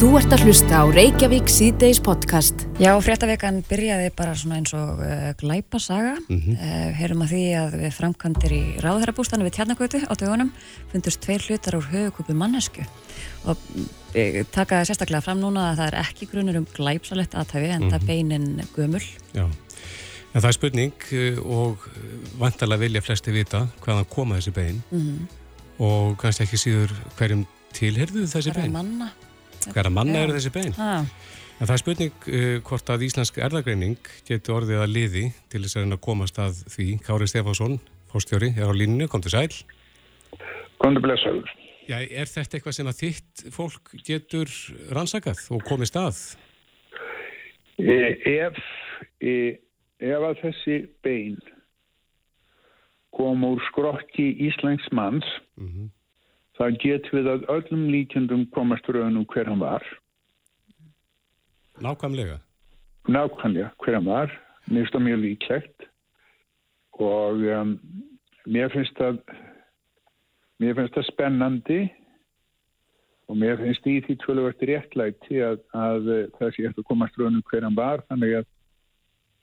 Þú ert að hlusta á Reykjavík síðdeis podcast. Já, fréttavekan byrjaði bara svona eins og uh, glæpasaga. Mm -hmm. uh, Herum að því að við framkantir í ráðherrabústanu við Tjarnagötu á dögunum fundust tveir hlutar úr högukúpu mannesku. Og uh, takaði sérstaklega fram núna að það er ekki grunur um glæpsalett aðtæfi en mm -hmm. það beinin gömul. Já, en það er spurning uh, og vantarlega vilja flesti vita hvaðan koma þessi bein mm -hmm. og kannski ekki síður hverjum tilherðu þessi bein. Hverja manna. Hverja manna eru þessi bein? Ha. En það er spurning uh, hvort að Íslensk erðagreining getur orðið að liði til þess að komast að því. Kári Stefánsson, fórstjóri, er á líninu, kom til sæl. Kom til blessaður. Já, er þetta eitthvað sem að þitt fólk getur rannsakað og komist að? E, ef, e, ef að þessi bein kom úr skrokki Íslensk manns, mm -hmm. Þá getur við að öllum líkjandum komast raunum hver hann var. Nákvæmlega? Nákvæmlega hver hann var, nýst og mjög líklegt og um, mér finnst það mér finnst það spennandi og mér finnst í því tvöluverti réttlæti að, að það sé hægt að komast raunum hver hann var þannig að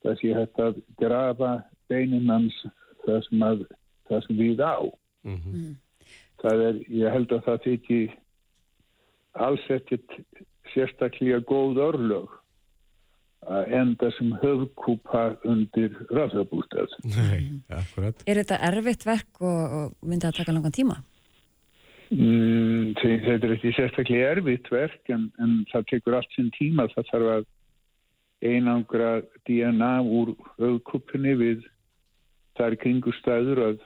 það sé hægt að grafa beinin hans það sem, að, það sem við á mm -hmm. það er, ég held að það þykir alls ekkert sérstaklega góð örlög að enda sem höfkúpa undir rafðabústað. Nei, akkurat. Er þetta erfitt verk og, og myndi það taka langan tíma? Mm, þetta er ekki sérstaklega erfitt verk en, en það tekur allt sinn tíma. Það þarf að einangra DNA úr höfkúpunni við þar kringustæður að,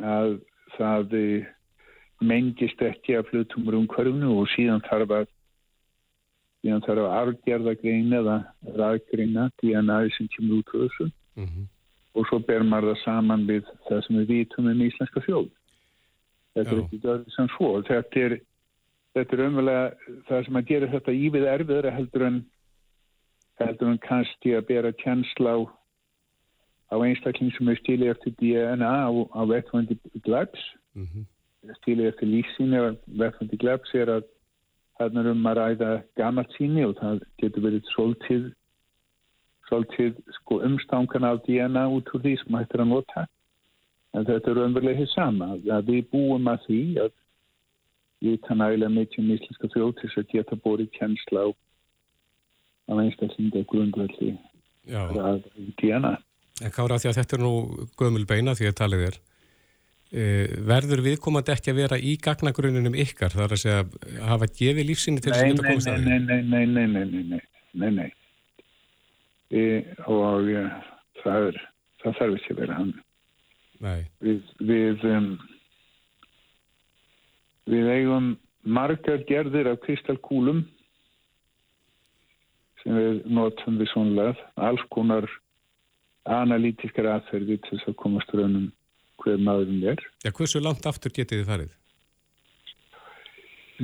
að það mengist ekki af flutum úr umhverfunu og síðan þarf að síðan þarf að argerða greina eða ræðgreina DNA sem kemur út úr þessu mm -hmm. og svo ber maður það saman við það sem við vitum um íslenska þjóð. Þetta Já. er ekki dörður sem svo. Þetta er, þetta er umverulega það sem að gera þetta ívið erfiðra heldur en, heldur en kannski að bera kjensla á, á einstakling sem er stílið eftir DNA á, á vettfandi glæps. Mm -hmm. Stílið eftir lífsín eða vettfandi glæps er að þarna er um að ræða gammalt síni og það getur verið svolítið, svolítið sko, umstangan af DNA út úr því sem hættir að nota. En þetta er umverlega hér sama. Að við búum að því að við kann ægilega mikið um íslenska þjóttis að geta borið kjensla á af einstaklinga grundvelli DNA. En kára því að þetta er nú gömul beina því að talið er verður viðkomandi ekki að vera í gagnagruninum ykkar þar að segja að hafa gefið lífsynni til þess að geta komast að því? Nei, nei, nei, nei, nei, nei, nei, nei. E, og e, það, er, það þarf ekki að vera hann. Nei. Við, við, um, við eigum margar gerðir af kristalkúlum sem við notum við svonlega, alls konar analítiskar aðferði til þess að komast raunum hver maðurinn er. Já, hversu langt aftur getið þið farið?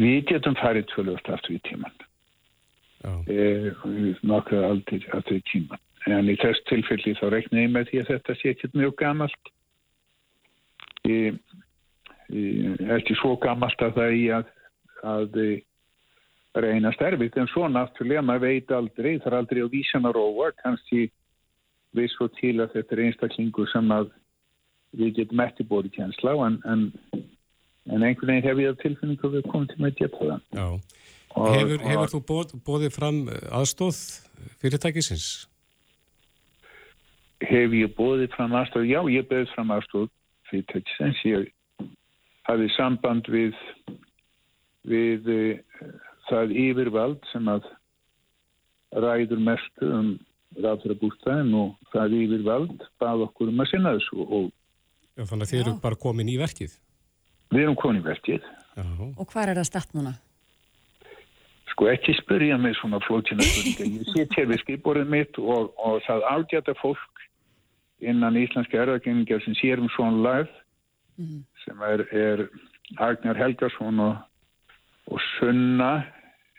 Við getum farið tvöluðast aftur í tíman. Eh, nokkru aldrei aftur í tíman. En í þess tilfelli þá reikna ég með því að þetta sé ekkert mjög gamalt. Ég er ekki svo gamalt að það í að, að reyna sterfitt en svo náttúrulega maður veit aldrei, það er aldrei á vísan að róa, kannski við svo til að þetta er einstaklingur sem að við getum ekki bórið kjensla en, en, en einhvern veginn hef ég að tilfinningu að við komum til með að geta það. Já. Og, hefur, hefur og, þú bóð, bóðið fram aðstóð fyrirtækisins? Hef ég bóðið fram aðstóð? Já, ég bóðið fram aðstóð fyrirtækisins. Ég hafið samband við, við uh, það yfirvald sem að ræður mestu um ráðfærabústæðin og það yfirvald bað okkur um að sinna þessu og Já, þannig að þið eru bara komin í verkið. Við erum komin í verkið. Já. Og hvað er það statt núna? Sko ekki spyrja mig svona flótina spurninga. Ég set hér við skiporið mitt og, og það ágjata fólk innan íslenska erðagenningar sem sér um svona lagð mm sem er, er Agnar Helgarsson og, og Sunna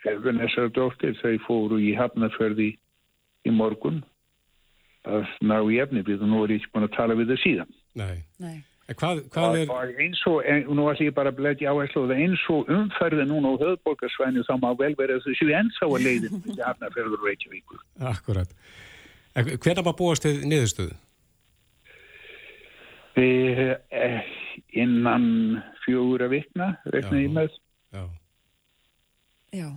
Elvinessar dóttir þau fóru í hafnaförði í morgun að ná í efni við og nú er ég ekki búin að tala við þau síðan. Nei. Nei. Hvað, hvað er... Og eins og, nú ætlum ég bara að bledja áherslu og eins og umferði núna á höfðborgarsvæðinu þá má vel vera þessu ensá að leiðin til Hafnarferður Reykjavíkur. Akkurat. Hvernig maður búast þið niðurstöðu? Eh, innan fjóra vikna, rekna ég með. Já. Já.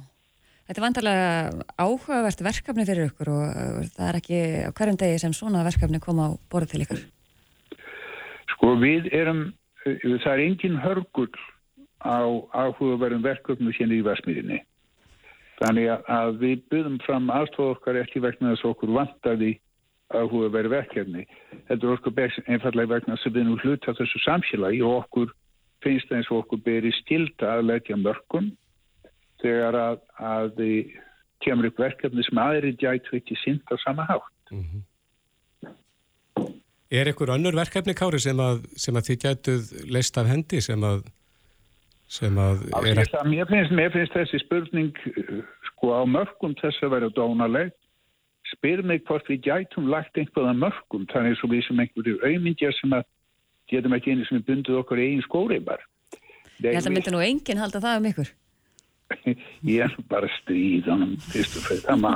Þetta er vantarlega áhugavert verkefni fyrir ykkur og það er ekki á hverjum degi sem svona verkefni koma á borðu til ykkur. Sko við erum, það er engin hörgull á áhugaverðum verkefnu hérna í Vasmírinni. Þannig að við byggðum fram aðstofa okkar ekki vegna þess að okkur vantaði áhugaverð verkefni. Þetta er okkur einfallega vegna þess að við nú hluta þessu samsélagi og okkur finnst eins og okkur beri stilta að leggja mörgum þegar að, að kemur upp verkefni sem aðri gætu ekki sýnt á sama hátt. Mm -hmm. Er einhver önnur verkefni, Kári, sem að, sem að þið gætuð leist af hendi sem að, sem að er ekki... Mér finnst, mér finnst þessi spurning sko á mörgum þess að vera dónaleg. Spyr mig hvort við gætum lagt einhverða mörgum, þannig svo við sem einhverju auðmyndjar sem að getum ekki einu sem er bundið okkur eigin skóriðbar. Ég held að myndi nú enginn halda það um ykkur. Ég er bara stríðanum, fyrst og fyrir það má.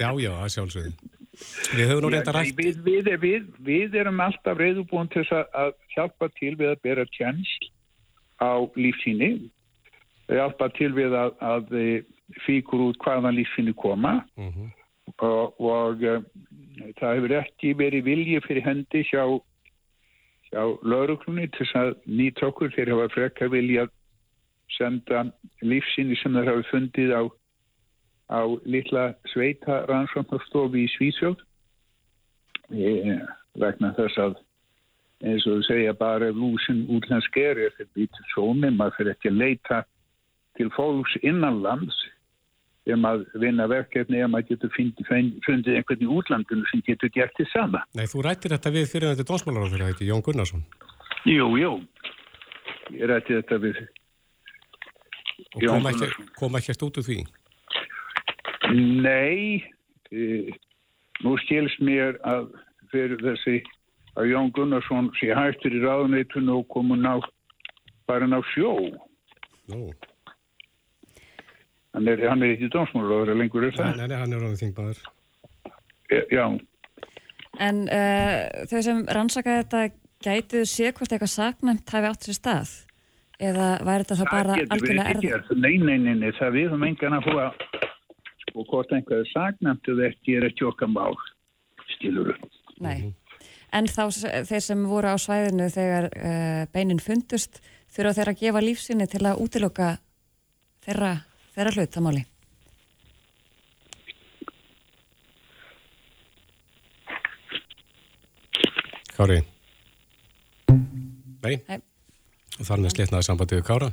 Já, já, það sjálfsögðum. Við höfum nú reynda rætt. Við, við, við, við erum alltaf reyðubúin til að hjálpa til við að bera tjensl á lífsíni. Hjálpa til við að, að fíkur út hvaðan lífsíni koma mhm. -huh. og, og uh, það hefur ekki verið vilji fyrir hendi hjá, hjá lauruglunni til að nýta okkur þegar hafa frekka vilja að senda lífsíni sem það hafi fundið á á litla sveita rannsóknarstofi í Svísjóð vegna þess að eins og þú segja bara lúsin útlensk er þetta býtur sóni, maður fyrir ekki að leita til fólks innanlands ef maður vinna verkefni ef maður getur fundið, einhvern í útlandinu sem getur gert því sama. Nei, þú rættir þetta við fyrir þetta dónsmálar fyrir þetta, Jón Gunnarsson? Jú, jú. Ég rætti þetta við Og kom ekki, ekki út úr því? Nei, e, nú skilst mér að fyrir þessi að Jón Gunnarsson sé hættur í ráðneitunum og komun á bara ná sjó. Nú. Hann er, hann er ekki dómsmálaður lengur er það? Nei, nei, hann er ráðið þingmaður. E, já. En uh, þau sem rannsaka þetta gætið sé hvort eitthvað saknæmt hafi átt sér stað? Eða væri þetta þá bara algjörlega erður? Nei, nei, nei, nei, það við höfum engan að fóra og hvort einhverju sagnæmtu þetta er ekki okkar mál, stilur upp. Nei, en þá þeir sem voru á svæðinu þegar uh, beinin fundust, þurfa þeir að gefa lífsinni til að útiloka þeirra, þeirra hlutamáli? Kári? Nei. Nei. Þar með slitnaði sambandið við Kára.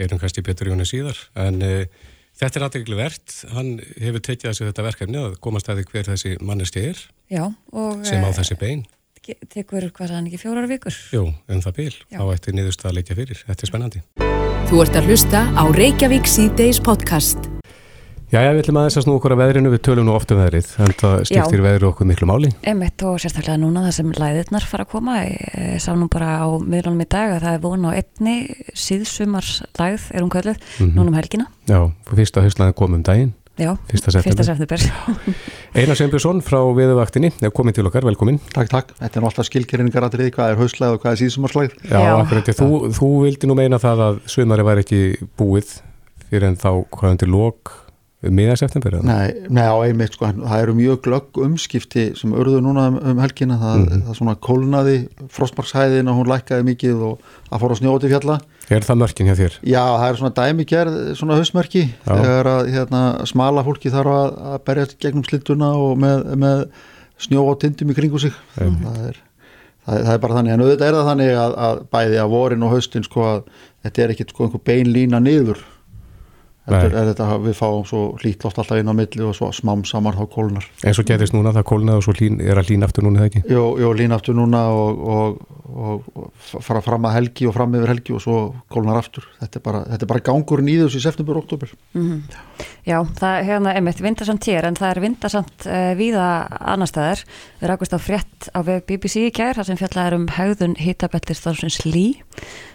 Erum kannski betur í húnni síðar, en... Uh, Þetta er aðeigli verðt, hann hefur tekið þessu þetta verkefni að komast að því hver þessi manneski er Já, sem á eh, þessi bein. Tekur hvað sann ekki fjórar vikur? Jú, um það bíl, Já. á eftir niðurst að leikja fyrir. Þetta er spennandi. Þú ert að hlusta á Reykjavík C-Days podcast. Já, ég vil maður þess að snú okkur að veðrinu, við tölum nú ofta um veðrið, en það skiptir veðri okkur miklu máli. Emitt og sérstaklega núna það sem læðirnar fara að koma, ég sá nú bara á miðlunum í dag að það er von á einni síðsumars læð er um kvölduð, mm -hmm. núna um helgina. Já, fyrsta höstlaði kom um daginn. Já, fyrsta september. Einar Sembjörnsson frá Viðuvaktinni, er komin til okkar, velkomin. Takk, takk. Þetta er nú alltaf skilgeringar að riði hvað er höstlaði og hvað er síðsumarslæð. Já, Já. akkurat. Þú, þú vildi nú meina það að sumari væri ekki búið fyrir en þá hvað undir lok miða september? Nei, nei, á einmitt sko, það eru mjög glögg umskipti sem örðu núna um, um helgina það, mm -hmm. það svona kólnaði frostmarkshæðin og hún lækkaði mikið og að fóra snjóti fjalla. Er það mörkin hjá þér? Já, það er svona dæmigerð svona hausmörki, þegar að hérna, smala fólki þarf að, að berja gegnum slittuna og með, með snjó á tindum í kringu sig mm. það, er, það, það er bara þannig, en auðvitað er það þannig að, að bæði að vorin og haustin sko að þetta er ekkit sko einhver bein lína niður Þetta er þetta að við fáum svo hlít loft alltaf inn á milli og svo smám samar þá kólunar. En svo gerist núna það kólunað og svo lín, er að lína aftur núna eða ekki? Jú, jú lína aftur núna og, og, og, og fara fram að helgi og fram yfir helgi og svo kólunar aftur. Þetta er bara, þetta er bara gangurinn í þessu í september og oktober. Mm -hmm. Já, það er hérna einmitt vindasamt hér en það er vindasamt uh, víða annar staðar. Við rákust á frétt á BBC í gær þar sem fjallar um haugðun hitabeltir þársins Lí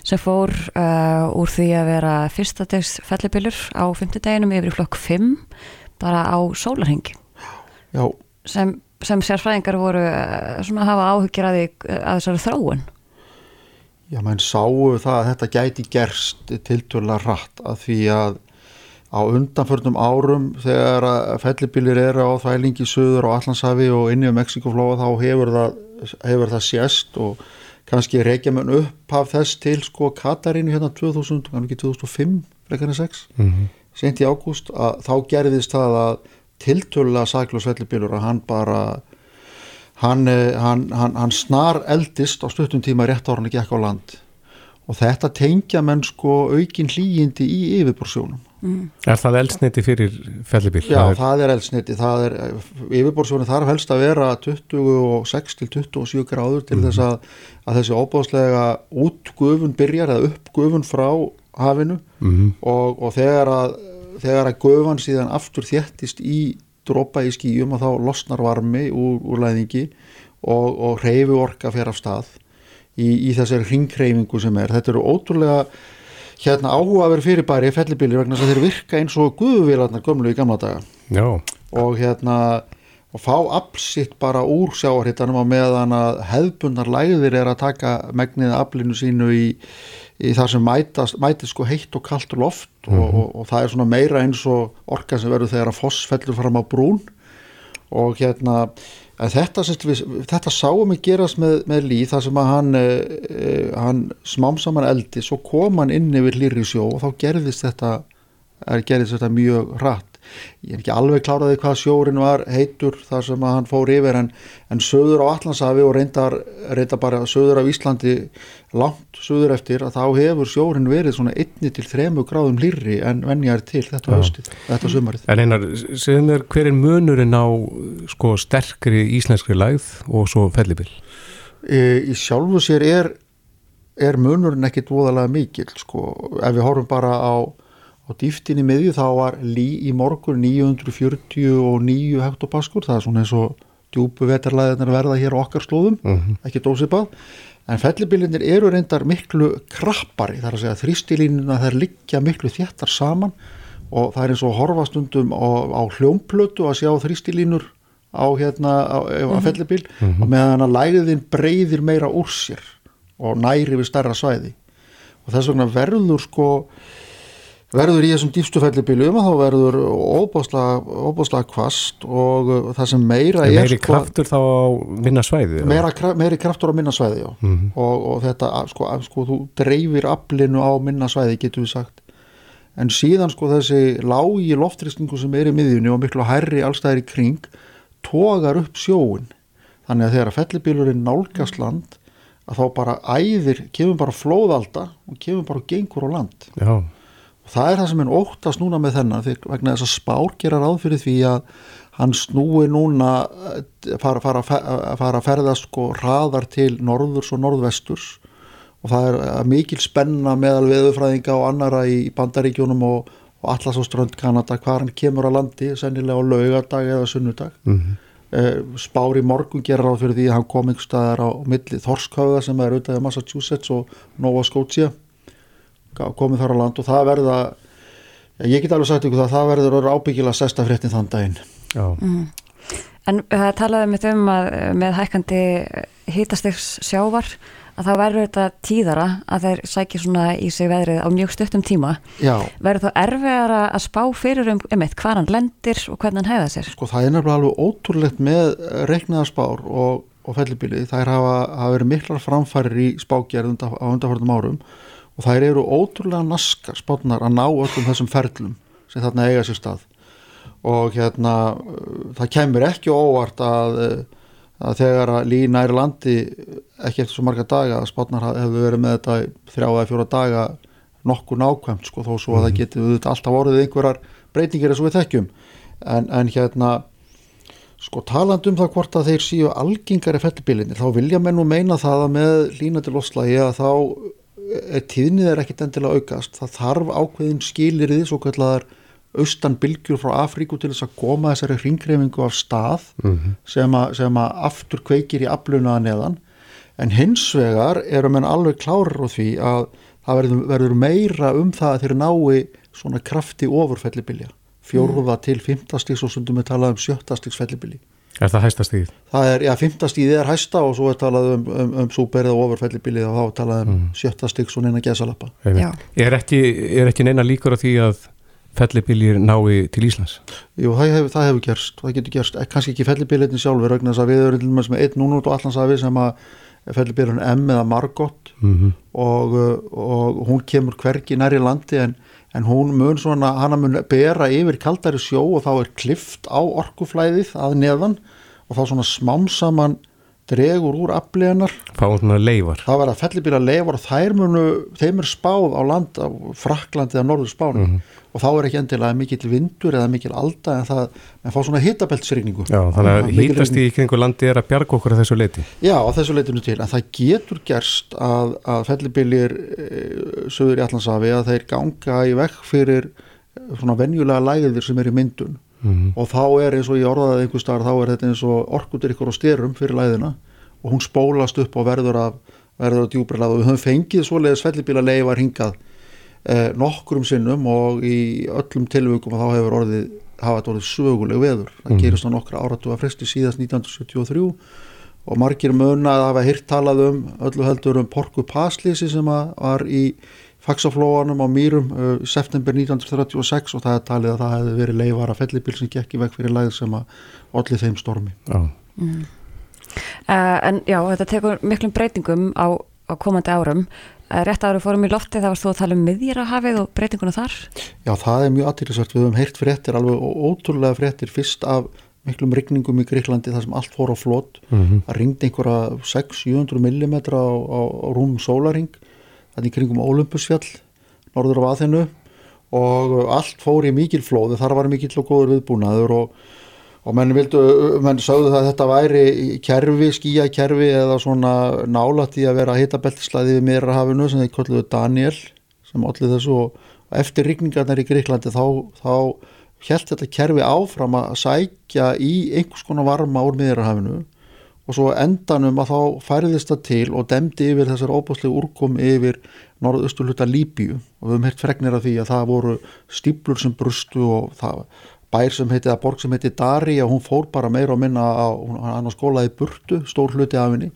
sem fór uh, úr því að vera fyrstadegs fellibillur á fymtudeginum yfir í flokk 5 bara á sólarhengi. Já. Sem, sem sérfræðingar voru uh, svona að hafa áhugir að, að þessari þróun. Já, menn sáu það að þetta gæti gerst tilturlega rætt að því að á undanförnum árum þegar fellibilir eru á þvælingi söður á Allansafi og inni á Mexikoflóa þá hefur það, hefur það sést og kannski reykja mun upp af þess til sko Katarínu hérna 2000, kannski 2005 frekar en 6, mm -hmm. sent í ágúst að þá gerðist það að tiltölulega Sæklos fellibilur að hann bara hann, eh, hann, hann, hann snar eldist á stuttum tíma rétt ára hann ekki ekki á land. Og þetta tengja menn sko aukin hlýjindi í yfirborsjónum Mm. Er það eldsniti fyrir fellibíl? Já, það er, það er eldsniti, það er yfirborðsjónu þarf helst að vera 26 til 27 gráður til mm. þess að, að þessi óbáðslega útgufun byrjar eða uppgufun frá hafinu mm. og, og þegar að þegar að gufan síðan aftur þjættist í drópa í skíum og þá losnar varmi úr, úr læðingi og, og reyfi orka fyrir af stað í, í þessari ringreifingu sem er. Þetta eru ótrúlega hérna áhugaverð fyrirbæri fellibilir vegna þess að þeir virka eins og guðvílarnar gömlu í gamla daga Já. og hérna og fá absitt bara úr sjáarhittanum á meðan að hefðbundar læðir er að taka megnið aflinu sínu í, í það sem mætast, mætist sko heitt og kallt loft mm -hmm. og, og, og það er svona meira eins og orka sem verður þegar að foss fellur fram á brún og hérna en þetta, þetta sáum við gerast með, með Lý þar sem að hann, eh, hann smám saman eldi svo kom hann inn yfir hlýri sjó og þá gerðist þetta, gerðist þetta mjög rætt ég er ekki alveg kláraði hvað sjórin var heitur þar sem að hann fór yfir en, en söður á Allandsafi og reyndar, reyndar bara söður af Íslandi langt söður eftir að þá hefur sjórin verið svona 1-3 gráðum lirri en venjar til þetta höstið, þetta sumarið. En einar, segðum þér hver er munurinn á sko sterkri íslenskri lægð og svo fellibill? Í, í sjálfu sér er, er munurinn ekkit voðalega mikil sko, ef við horfum bara á á dýftinni miðju þá var lí í morgun 949 hektopaskur, það er svona eins og djúbu vetarlæðinir verða hér á okkar slóðum, uh mhm. -huh. ekki dósipað en fellibilinir eru reyndar miklu krappari, þar að segja þrýstilínuna þær liggja miklu þjættar saman og það er eins og horfastundum á, á hljómplötu að sjá þrýstilínur á hérna á, á mhm. fellibil uh mhm. -huh. og meðan að læðin breyðir meira úr sér og næri við starra svæði og þess vegna verður sko verður í þessum dýfstufællibiljum þá verður óbáslega kvast og uh, það sem meira er meiri sko, kraftur þá á minna svæði meira, meiri kraftur á minna svæði mm -hmm. og, og þetta sko, sko þú dreifir aflinu á minna svæði getur við sagt. En síðan sko þessi lági loftrýstingu sem er í miðjunni og miklu hærri allstæðir í kring tógar upp sjóin þannig að þegar fellibiljurinn nálgast land að þá bara æðir, kemur bara flóðalda og kemur bara gengur á land. Já það er það sem er óttast núna með þennan vegna þess að spár gera ráð fyrir því að hann snúi núna eh, fara, fara, fara að ferðast sko raðar til norðurs og norðvesturs. Og það er eh, mikil spenna meðal veðufræðinga og annara í bandaríkjónum og, og allas á strönd Kanada hvað hann kemur að landi sennilega á laugardag eða sunnudag. Mm -hmm. spár í morgun gera ráð fyrir því að hann kom einhver staðar á milli Þorskáða sem er auðvitað í Massachusetts og Nova Scotia komið þar á land og það verða ég get alveg sagt ykkur það það verður ábyggilega sesta fréttin þann daginn. Mm. En það talaði með um að með hækkandi hýtastegs sjávar að þá verður þetta tíðara að þeir sækir svona í sig veðrið á mjög stuttum tíma. Já. verður þá erfiðar að spá fyrir um, um eitt hvað hann lendir og hvernig hann hefða sér? Sko það er nefnilega alveg ótrúlegt með reiknaðarspár og, og fellibili þær hafa, hafa verið miklar framfærir í spákjærð á undarförnum árum og þær eru ótrúlega naskar spátnar að ná öllum þessum ferlum sem þarna eiga sér stað og hérna það kemur ekki óvart að, að þegar að lína er landi ekki eftir svo marga daga að spátnar hefur verið með þetta þrjá eða fjóra daga nokkur nákvæmt sko þó svo að mm. það mhm. getur alltaf orðið einhverjar breytingir eins og við þekkjum en, en hérna sko talandum það hvort að þeir síu algengari fellbilinni þá vilja menn nú meina það að með lína til oslægi að þá tíðnið er ekkit endilega aukast það þarf ákveðin skilirði svo kallar austan bylgjur frá Afríku til þess að koma þessari hringreifingu af stað mm -hmm. sem, a, sem að aftur kveikir í aflunaða neðan en hins vegar erum en alveg klárir á því að það verður, verður meira um það að þeir nái svona krafti ofurfellibilja fjóruða mm. til fymtastíks og sundum við talað um sjöttastíks fellibili Er það hæstastíð? Það er, já, fymtastíð er hæsta og svo er talað um, um, um súperið og ofurfellibilið og þá talað um mm. sjöttastíks og neina gesalappa Er ekki, er ekki neina líkur á því að fellibiljir nái til Íslands? Jú, það hefur, það hefur gerst, það getur gerst kannski ekki fellibiljirni sjálfur, vegna þess að við erum með einn núnút og allansafi sem að fellibiljirinn M eða Margot mm -hmm. og, og hún kemur hvergi næri landi en en hún mun svona, hana mun bera yfir kaldari sjó og þá er klift á orkuflæðið að neðan og þá svona smámsaman dregur úr afleganar Það verða fellibíla leifar og þær munu, þeim er spáð á land á Fraklandi eða Norður Spánu mm -hmm og þá er ekki endilega mikil vindur eða mikil alda en það en fá svona hitabeltsrygningu Já, þannig að hítast í kringu landi er að bjarga okkur að þessu leiti Já, á þessu leitinu til, en það getur gerst að, að fellibilir e, söður í allansafi að þeir ganga í vekk fyrir svona venjulega lægðir sem er í myndun mm -hmm. og þá er eins og ég orðaði einhver starf, þá er þetta eins og orkutur ykkur á styrum fyrir læðina og hún spólast upp og verður af verður af djúbrelað og við höfum fengið svoleiðis fellibíla leifar hingað eh, nokkrum sinnum og í öllum tilvökum þá hefur orðið hafa þetta orðið söguleg veður það mm. gerist á nokkra áratu að fresti síðast 1973 og margir munna að hafa hirt talað um öllu heldur um Porku Paslísi sem var í faksaflóanum á Mýrum uh, í september 1936 og það er talið að það hefði verið leifara fellibíl sem gekk í veg fyrir læð sem að allir þeim stormi Já mm. uh, En já, þetta tekur miklum breytingum á, á komandi árum Rétt árið fórum í lofti þá varst þú að tala um miðjirahafið og breytinguna þar? Já, það er mjög aðtýrlisvært. Við höfum heyrt fréttir, alveg ótrúlega fréttir, fyrst af miklum rigningum í Gríklandi þar sem allt fór á flót. Mm -hmm. Það ringdi einhverja 600-700 mm á, á, á rúm sólaring, þannig kringum Olympusfjall, norður af aðhennu og allt fór í mikil flóði. Þar var mikil og góður viðbúnaður og og menn, vildu, menn sögðu það að þetta væri kerfi, skíakerfi eða svona nálat í að vera hitabeltislæði við Mirahafinu sem þeir kolluðu Daniel sem allir þessu og eftir rigningarnar í Greiklandi þá, þá held þetta kerfi áfram að sækja í einhvers konar varma úr Mirahafinu og svo endanum að þá færðist það til og demdi yfir þessar óbúslega úrkom yfir norðausturluta Líbíu og við höfum hert fregnir af því að það voru stíplur sem brustu og það bær sem heiti, eða borg sem heiti Dari og hún fór bara meira og minna á, hann á skólaði burtu, stór hluti af henni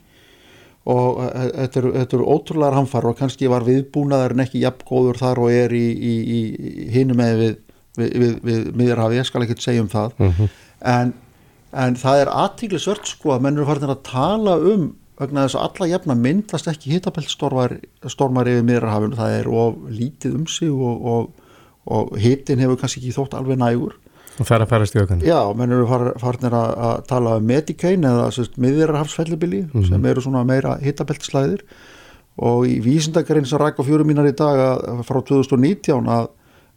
og e, e, þetta eru, eru ótrúlegar hamfar og kannski var viðbúnaðar en ekki jafn góður þar og er í, í, í hinu með við, við, við, við miðjarhafi, ég skal ekki segja um það mhm. -huh. en, en það er aðtíkli svört sko að menn eru farin að tala um vegna þess að alla jafna myndast ekki hitabeltstormar yfir miðjarhafinu, það er of lítið um sig og, og, og hitin hefur kannski ekki þótt alveg nægur Og það er að færast í aukan. Já, menn eru farnir að, að tala um Medicaid eða miðjararhafsfellibili mm -hmm. sem eru svona meira hittabeltslæðir og í vísindakarinn sem ræk á fjórum mínar í dag að, frá 2019 að,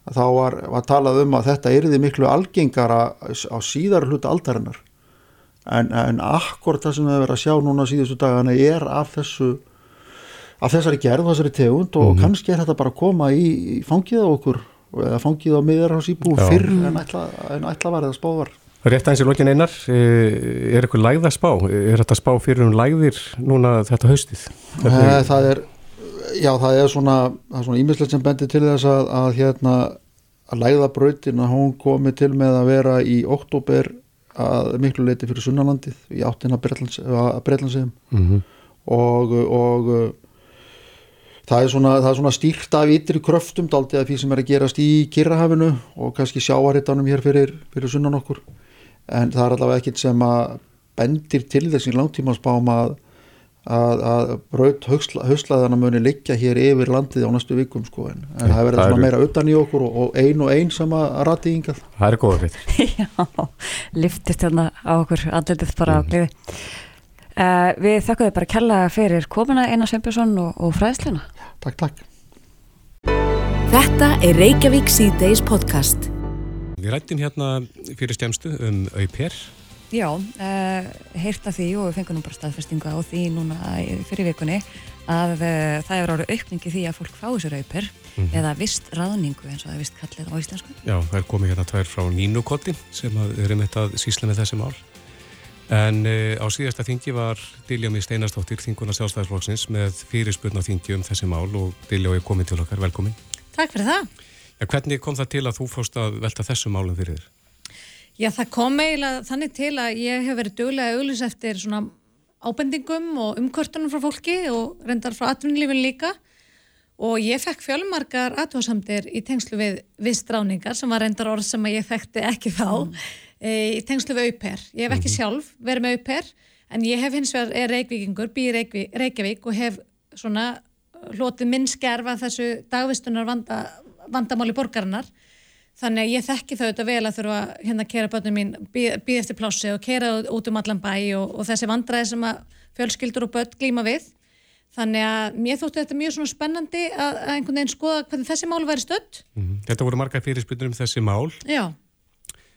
að þá var, var talað um að þetta erði miklu algengara á síðar hluta aldarinnar en, en akkur það sem við verðum að sjá núna síðustu dagana er af þessu af þessari gerð, þessari tegund og mm -hmm. kannski er þetta bara að koma í, í fangiða okkur eða fangið á miðarhás íbú fyrr en ætla, en ætla var eða spá var Rétt aðeins í lokin einar er eitthvað lægða spá? Er þetta spá fyrir um lægðir núna þetta haustið? Hvernig... Það er já það er svona ímislegt sem bendir til þess að, að hérna að lægðabrautin að hún komi til með að vera í oktober að miklu leiti fyrir sunnalandið í áttina Breitlandsegum mm -hmm. og, og það er svona, svona stýrt af ytri kröftum daldið af því sem er að gerast í Kirrahafinu og kannski sjáarittanum hér fyrir, fyrir sunnan okkur en það er allavega ekkit sem að bendir til þessi langtímaspám að að, að braut höstlaðana muni liggja hér yfir landið á næstu vikum sko en, en það verður svona meira utan í okkur og, og ein og ein sem að rati yngað Það er góður fyrir Já, liftist hérna á okkur andletið bara mm. á gliði uh, Við þakkuðum bara kella fyrir komina Einar Sveinbjörnsson og, og fræðsluna Takk, takk. Þetta er Reykjavík C-Days podcast. Við rættum hérna fyrir stjæmstu um auper. Já, uh, heyrta því og við fengum nú bara staðfestinga á því núna fyrir vikunni að uh, það er árið aukningi því að fólk fá sér auper -hmm. eða vist raðningu eins og það er vist kallið á íslensku. Já, það er komið hérna tvær frá Nínukoti sem er um þetta sísla með þessi mál. En uh, á síðasta þingi var Diljami Steinarstóttir, þinguna sjálfstæðisflokksins, með fyrirspurna þingi um þessi mál og Diljami er komið til okkar. Velkomin. Takk fyrir það. Ja, hvernig kom það til að þú fórst að velta þessu málum fyrir þér? Já, það kom eiginlega þannig til að ég hef verið dögulega auðlis eftir svona ábendingum og umkvörtunum frá fólki og reyndar frá atvinnlífin líka og ég fekk fjölmarkar aðtóðsamdir í tengslu við vistráningar sem var reyndar orð sem ég þekkti ekki þá mm. e, í tengslu við auper. Ég hef ekki -hmm. sjálf verið með auper en ég hef hins vegar, er reykvíkingur, býr Reykjavík og hef svona hlotið minn skerfa þessu dagvistunar vanda, vandamáli borgarinnar Þannig að ég þekki þau auðvitað vel að þurfa hérna að kera börnum mín, býð eftir plássi og kera út um allan bæ og, og þessi vandræði sem að fjölskyldur og börn glýma við. Þannig að mér þóttu þetta mjög svona spennandi að, að einhvern veginn skoða hvernig þessi mál væri stödd. Mm -hmm. Þetta voru marga fyrirspilnur um þessi mál. Já.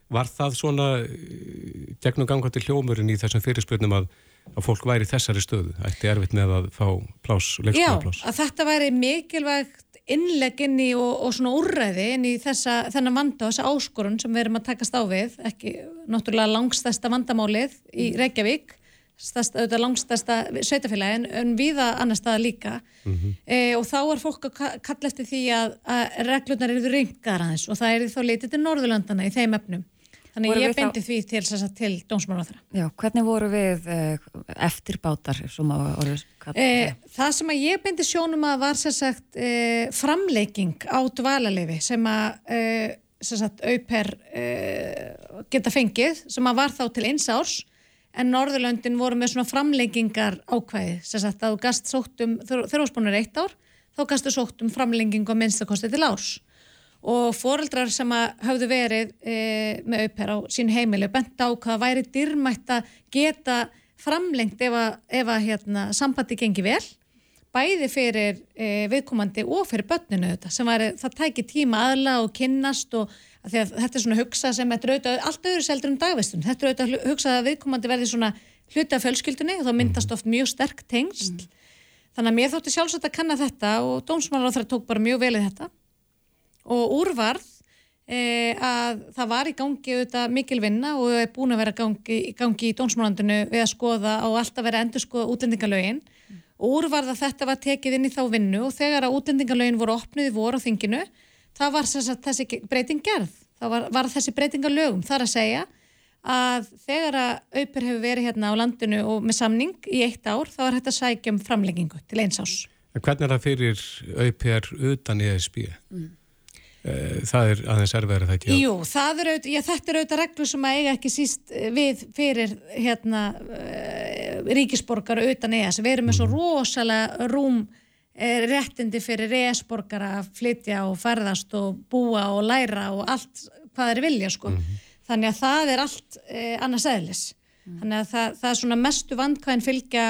Var það svona eh, gegnum ganga til hljómurinn í þessum fyrirspilnum að, að fólk væri þessari stöðu? Ætti erfitt með að fá plás, leikskólaplás? Já, að þetta væri mikilvægt innlegg inn í og, og svona úrræði inn í þessa, þennan vanda og þessa áskorun sem við erum að takast á við, ekki náttúrulega langstæsta vandamálið í mm. Reykjavík, stærst, auðvitað langstæsta sveitafélagin, en viða annar staða líka mm -hmm. e, og þá er fólk að kalla eftir því að, að reglunar eru ringar aðeins og það er þá litið til Norðurlandana í þeim efnum. Þannig voru ég beindi þá... því til, til dómsmálaþara. Já, hvernig voru við uh, eftirbátar? Eh, það sem að ég beindi sjónum að var sagt, eh, framleiking á dvalalefi sem að eh, sagt, auper eh, geta fengið sem að var þá til eins árs en Norðurlöndin voru með svona framleikingar ákvæði sem sagt að þú gast sóttum, þegar þú spónir eitt ár, þá gastu sóttum framlegging á minnstakosti til árs og foreldrar sem hafðu verið e, með auper á sín heimili bent á hvað væri dyrmætt að geta framlengt ef að, ef að hérna, sambandi gengi vel. Bæði fyrir e, viðkomandi og fyrir börninu þetta sem væri, það tæki tíma aðla og kynnast og að að þetta er svona hugsa sem er auðvitað, allt öðru seldur um dagvistun. Þetta er auðvitað hugsa að viðkomandi verði svona hluti af fjölskyldunni og þá myndast oft mjög sterk tengst mm. þannig að mér þótti sjálfsagt að kanna þetta og dómsmálar á það tók bara mjög velið þetta og úrvarð e, að það var í gangi auðvitað mikil vinna og er búin að vera gangi, gangi í dónsmálandinu við að skoða og alltaf vera endur skoða útlendingalögin mm. og úrvarð að þetta var tekið inn í þá vinnu og þegar að útlendingalögin voru opnið í voru á þinginu það var sagt, þessi breyting gerð það var, var þessi breytingalögum þar að segja að þegar að auper hefur verið hérna á landinu og með samning í eitt ár þá er þetta sækjum framleggingu til eins ás. Hvernig er það fyrir auper utan ESB? Mm. Eh, það er aðeins erfiðar að það ekki. Jú, er auð, já, þetta er auðvitað reglur sem að eiga ekki síst eh, við fyrir hérna, uh, ríkisborgara utan ES. Við erum með svo mhm. rosalega rúm uh, réttindi fyrir ES-borgara að flytja og ferðast og búa og læra og allt hvað þeir vilja sko. Mm -hmm. Þannig að það er allt uh, annars eðlis. Mm -hmm. Þannig að það, það er svona mestu vandkvæðin fylgja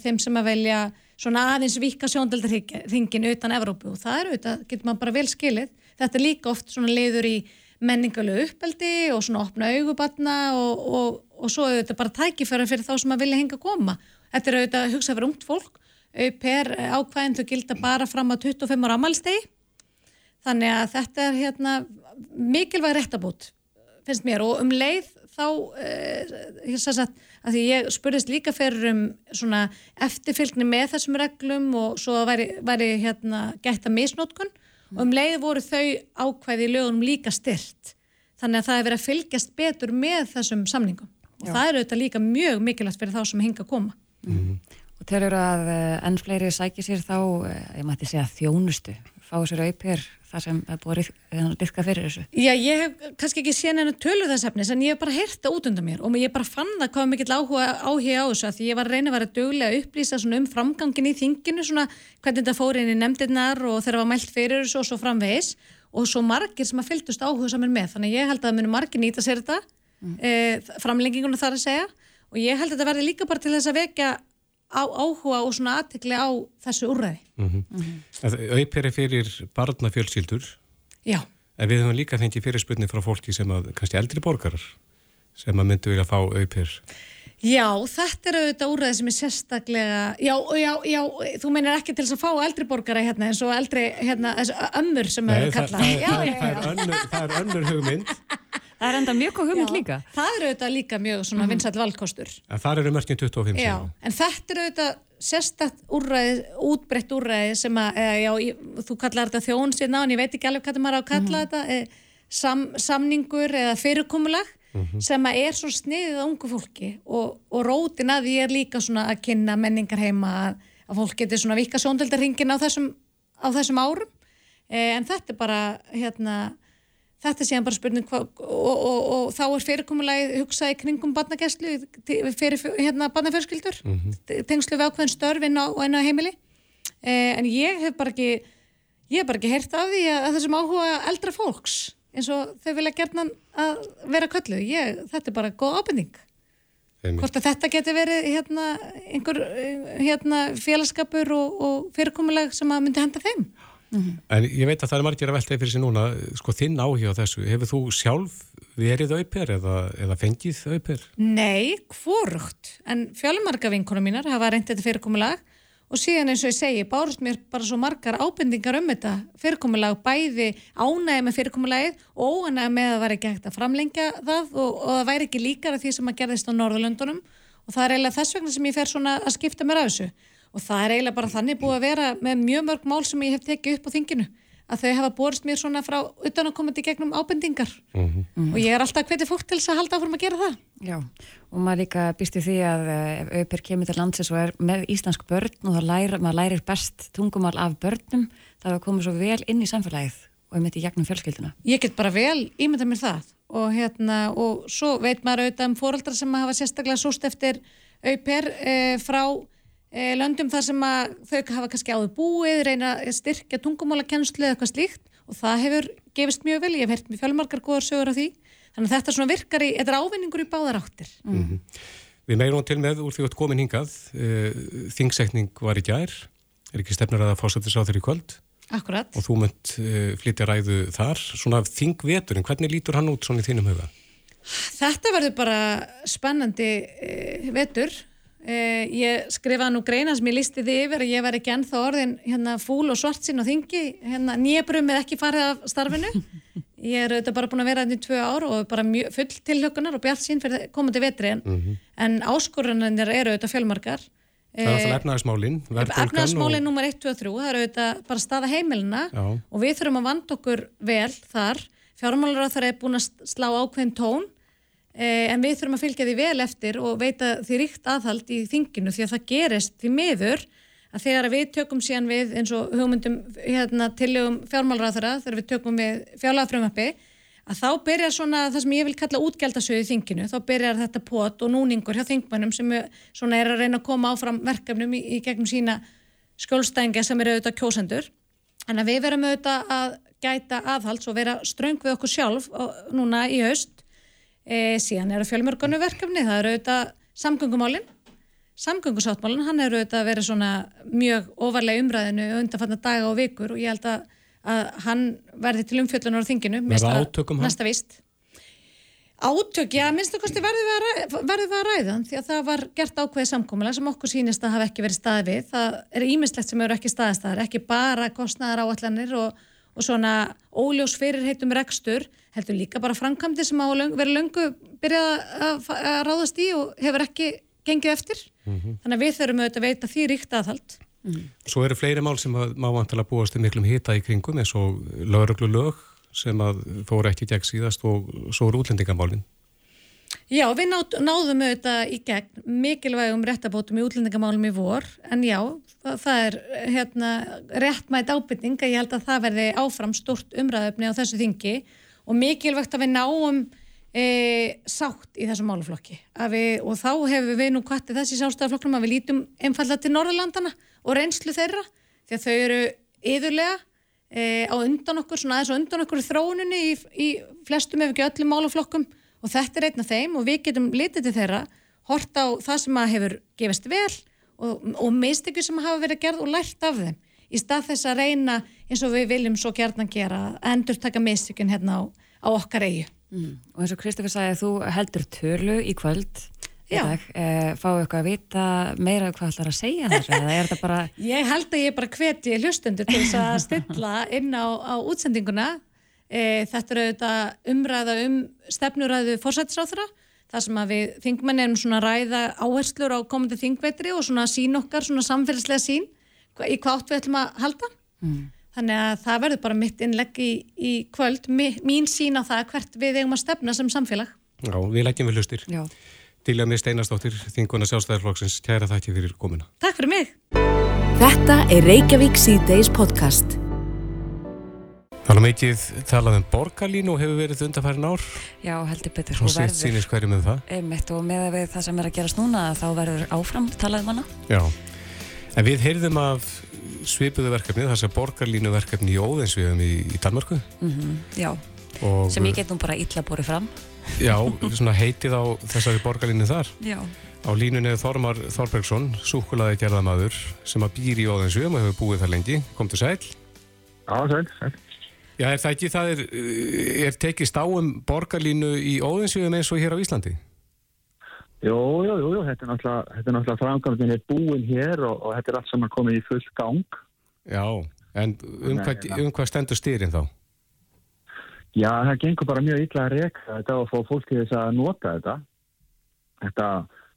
þeim sem að velja svona aðeins vika sjóndaldarhingin utan Evrópu og það er auðvitað, getur maður bara vel skilið þetta er líka oft svona leiður í menningalegu uppeldi og svona opna augubatna og, og, og svo þetta bara tækifæra fyrir þá sem að vilja henga að koma. Þetta er auðvitað að hugsa fyrir ungt fólk, per ákvæðin þau gilda bara fram að 25 ára amalstegi, þannig að þetta er hérna mikilvæg réttabút, finnst mér, og um leið þá, eh, sagði að, að því ég spurðist líka fyrir um svona eftirfylgni með þessum reglum og svo væri, væri hérna gætta misnótkun og um leið voru þau ákvæði í lögunum líka styrt þannig að það er verið að fylgjast betur með þessum samningum og Já. það eru auðvitað líka mjög mikilvægt fyrir þá sem hinga að koma mm -hmm. Og þegar að eh, enn fleiri sækir sér þá, eh, ég mætti segja þjónustu, fá sér auper það sem er búið að dyrka fyrir þessu? Já, ég hef kannski ekki séð hennu tölu þess efnis en ég hef bara heyrta út undan mér og ég bara fann það hvað mikill áhuga áhuga á þessu að ég var að reyna að vera dögulega að upplýsa um framgangin í þinginu svona hvernig þetta fór inn í nefndirnar og þeirra var mælt fyrir þessu og svo framvegis og svo margir sem að fylgdust áhuga saman með þannig ég held að það munu margir nýta sér þetta mm. e, framlenginguna þar að segja og ég held að þetta verði líka bara til þess að vekja á áhuga og svona aðtekli á þessu úrræði. Mm -hmm. mm -hmm. Auðperi fyrir barnafjölsýldur. Já. En við höfum líka fengið fyrirspunni frá fólki sem að kannski eldri borgarar sem að myndu vilja fá auðper. Já, þetta er auðvitað úrræði sem er sérstaklega, já, já, já, þú meinir ekki til þess að fá eldri borgara hérna eins og eldri, hérna, þessu ömmur sem eru kallað. Það, það, það, það er önnur hugmynd. Það er enda mjög góð hugmynd já, líka. Það er auðvitað líka mjög svona mm. vinsall valkostur. En það eru mörgin 25 Já, sem. en þetta er auðvitað sérstakt úrræði, útbreytt úrræði sem að, eða, já, þú kallar þetta þjón síðan á en ég veit ekki alveg hvað það á að kalla mm. þetta, e, sam, samningur eða fyrirkomulag mm -hmm. sem að er svo sniðið á ungu fólki og, og rótin að því er líka svona að kynna menningar heima að, að fólk getur svona vika sjóndöldarringin á þessum, á þessum árum e, en þetta er bara hérna Þetta sé hann bara spurning og, og, og þá er fyrirkomulagið hugsaði kringum barnagæslu fyrir hérna, barnafjörskildur, mm -hmm. tengslu við ákveðin störf inn á, inn á heimili. Eh, en ég hef bara ekki, ég hef bara ekki heyrt af því að, að þessum áhuga eldra fólks eins og þau vilja gerna að vera köllu. Ég, þetta er bara góð ábyrning. Hvort að þetta geti verið hérna, einhver hérna, félagskapur og, og fyrirkomulag sem að myndi henda þeim. Mm -hmm. En ég veit að það er margir að velta fyrir sig núna, sko þinn áhjóð þessu, hefur þú sjálf verið auper eða, eða fengið auper? Nei, hvorugt, en fjölumarga vinkunum mínar hafa reyndið þetta fyrirkomulag og síðan eins og ég segi, bárst mér bara svo margar ábendingar um þetta fyrirkomulag, bæði ánæði með fyrirkomulagið og óanæði með að það væri ekki hægt að framlengja það og, og það væri ekki líkara því sem að gerðist á Norðurlöndunum. Og það er eiginlega þess vegna sem ég fer svona að skipta mér af þessu. Og það er eiginlega bara þannig búið að vera með mjög mörg mál sem ég hef tekið upp á þinginu að þau hafa borist mér svona frá utan að koma til gegnum ábendingar mm -hmm. og ég er alltaf hvetið fólk til þess að halda áfram að gera það. Já, og maður líka býst í því að eh, ef auper kemur til landsins og er með íslensk börn og það læra, maður lærir best tungumál af börnum, það er að koma svo vel inn í samfélagið og um þetta í gegnum fjölskylduna. Ég get bara vel ímynda mér það og hérna og svo veit maður auðvitað um fóröldra sem hafa sérstaklega súst eftir auper eh, frá löndum þar sem að þau hafa kannski áður búið, reyna að styrkja tungumálakennslu eða eitthvað slíkt og það hefur gefist mjög vel, ég hef hert mjög fjölmarkar góðar sögur af því, þannig að þetta svona virkar í, þetta er ávinningur í báðar áttir mm. Mm -hmm. Við meirum til með úr því að komin hingað e, þingsekning var í gær er ekki stefnur að það fórsættis á þeirri kvöld Akkurat. og þú munt e, flytja ræðu þar, svona þingveturinn hvernig lítur hann út svona í þínum huga? Þetta verður bara spennandi vetur Uh, ég skrifaði nú greina sem ég listi þið yfir að ég var ekki ennþá orðin hérna, fúl og svart sín og þingi hérna, nýjabrumið ekki farið af starfinu. Ég er auðvitað bara búin að vera þetta í tvö ár og bara mjög, full tilhökunar og bjart sín fyrir komandi vetri en, mm -hmm. en áskorunanir eru auðvitað fjölmarkar Það er alltaf efnaðismálin Efnaðismálin og... nummer 1, 2 og 3 það eru auðvitað bara staða heimilina Já. og við þurfum að vanda okkur vel þar. Fjármálur á það er búin að slá ákveðin tón. Eh, en við þurfum að fylgja því vel eftir og veita því ríkt aðhald í þinginu því að það gerist því miður að þegar við tökum síðan við eins og hugmyndum hérna, tilögum fjármálræðara þegar við tökum við fjárlæðafrömmappi að þá byrjar svona það sem ég vil kalla útgjaldasöðu í þinginu, þá byrjar þetta pot og núningur hjá þingmannum sem er, að reyna að koma áfram verkefnum í, í gegnum sína skjólstænga sem eru auðvitað kjósendur. En að við verum auðvitað að gæta aðhalds og vera ströng við okkur sjálf núna í haust E, síðan eru fjölmörgunu verkefni, það eru auðvitað samgöngumálinn, samgöngusáttmálinn, hann eru auðvitað að vera svona mjög ofarlega umræðinu undanfanna daga og vikur og ég held að, að hann verði til umfjöllunar á þinginu, næsta vist. Átök, já, minnstu kosti verður við að ræða því að það var gert ákveðið samkómulega sem okkur sínist að hafa ekki verið staðið við. Það er ímislegt sem eru ekki staðistæðar, ekki bara kostnæðar áallanir og og svona óljós fyrirheitum rekstur heldur líka bara framkvæmdi sem á löng, verið löngu byrjað að, að ráðast í og hefur ekki gengið eftir mm -hmm. þannig að við þurfum auðvitað að veita því ríkt aðhald mm. Svo eru fleiri mál sem má vantilega búast í miklum hita í kringum eins og lauruglu lög sem að fóru ekki gegn síðast og svo eru útlendingamálinn Já, við náð, náðum auðvitað í gegn mikilvægum réttabótum í útlendingamálum í vor, en já, það, það er hérna, réttmætt ábyrning að ég held að það verði áfram stort umræðöfni á þessu þingi og mikilvægt að við náum e, sátt í þessu máluflokki. Við, og þá hefur við nú kvartið þessi sástæðaflokklum að við lítum einfalla til Norðurlandana og reynslu þeirra, því að þau eru yðurlega e, á undan okkur, svona aðeins á undan okkur þróuninni í, í flestum ef ekki öllum máluflokkum og þetta er einn af þeim og við getum litið til þeirra hort á það sem að hefur gefist vel og, og mistökju sem hafa verið gerð og lært af þeim í stað þess að reyna eins og við viljum svo gerðan gera að endur taka mistökjun hérna á, á okkar eigu mm. og eins og Kristoffer sagði að þú heldur tölu í kvöld í dag. Uh, fáu eitthvað að vita meira hvað ætlar að segja er þetta bara... Ég held að ég bara hveti hlustundur til þess að stilla inn á, á útsendinguna. Uh, þetta eru auðvitað umræða um stefnuræðu fórsættisráþra þar sem að við þingmenn erum svona ræða áherslur á komandi þingvetri og svona sín okkar, svona samfélagslega sín í hvað átt við ætlum að halda. Mm. Þannig að það verður bara mitt innlegg í, í kvöld, mín sín á það hvert við eigum að stefna sem samfélag. Já, við leggjum við hlustir. Já. Dilja mig Steinastóttir, þinguna sjálfstæðarflokksins, kæra þakki fyrir komuna. Takk fyrir mig. Þetta er Reykjavík C-Days podcast. Þannig mikið talað um borgarlínu og hefur verið undarfærin ár. Já, heldur betur. Og sitt sínist hverju með það. Einmitt og með við það sem er að gerast núna þá verður áfram talað um hana. Já, en við heyrðum af svipuðu verkefni, þess að borgarlínu verkefni í Óðinsviðum í, í Danmarku. Mm -hmm, já, og, sem ég get nú bara illa búið fram. Já, svona heitið á þessari borgarlínu þar. Já. Á línunni Þormar Þorbergsson, súkulaði gerðamadur sem að býr í Óðinsviðum og hefur búið þar lengi. Kom til sæl. Já, sæl, sæl. Já, er það ekki, það er, er tekist á um borgarlínu í óðinsvíðum eins og hér á Íslandi? Jú, jú, jú, þetta er náttúrulega, náttúrulega framkvæmdinn er búin hér og, og þetta er allt saman komið í full gang. Já, en um, hvað, um hvað stendur styrinn þá? Já, það gengur bara mjög illa að reyka þetta og fá fólki þess að nota þetta. Þetta,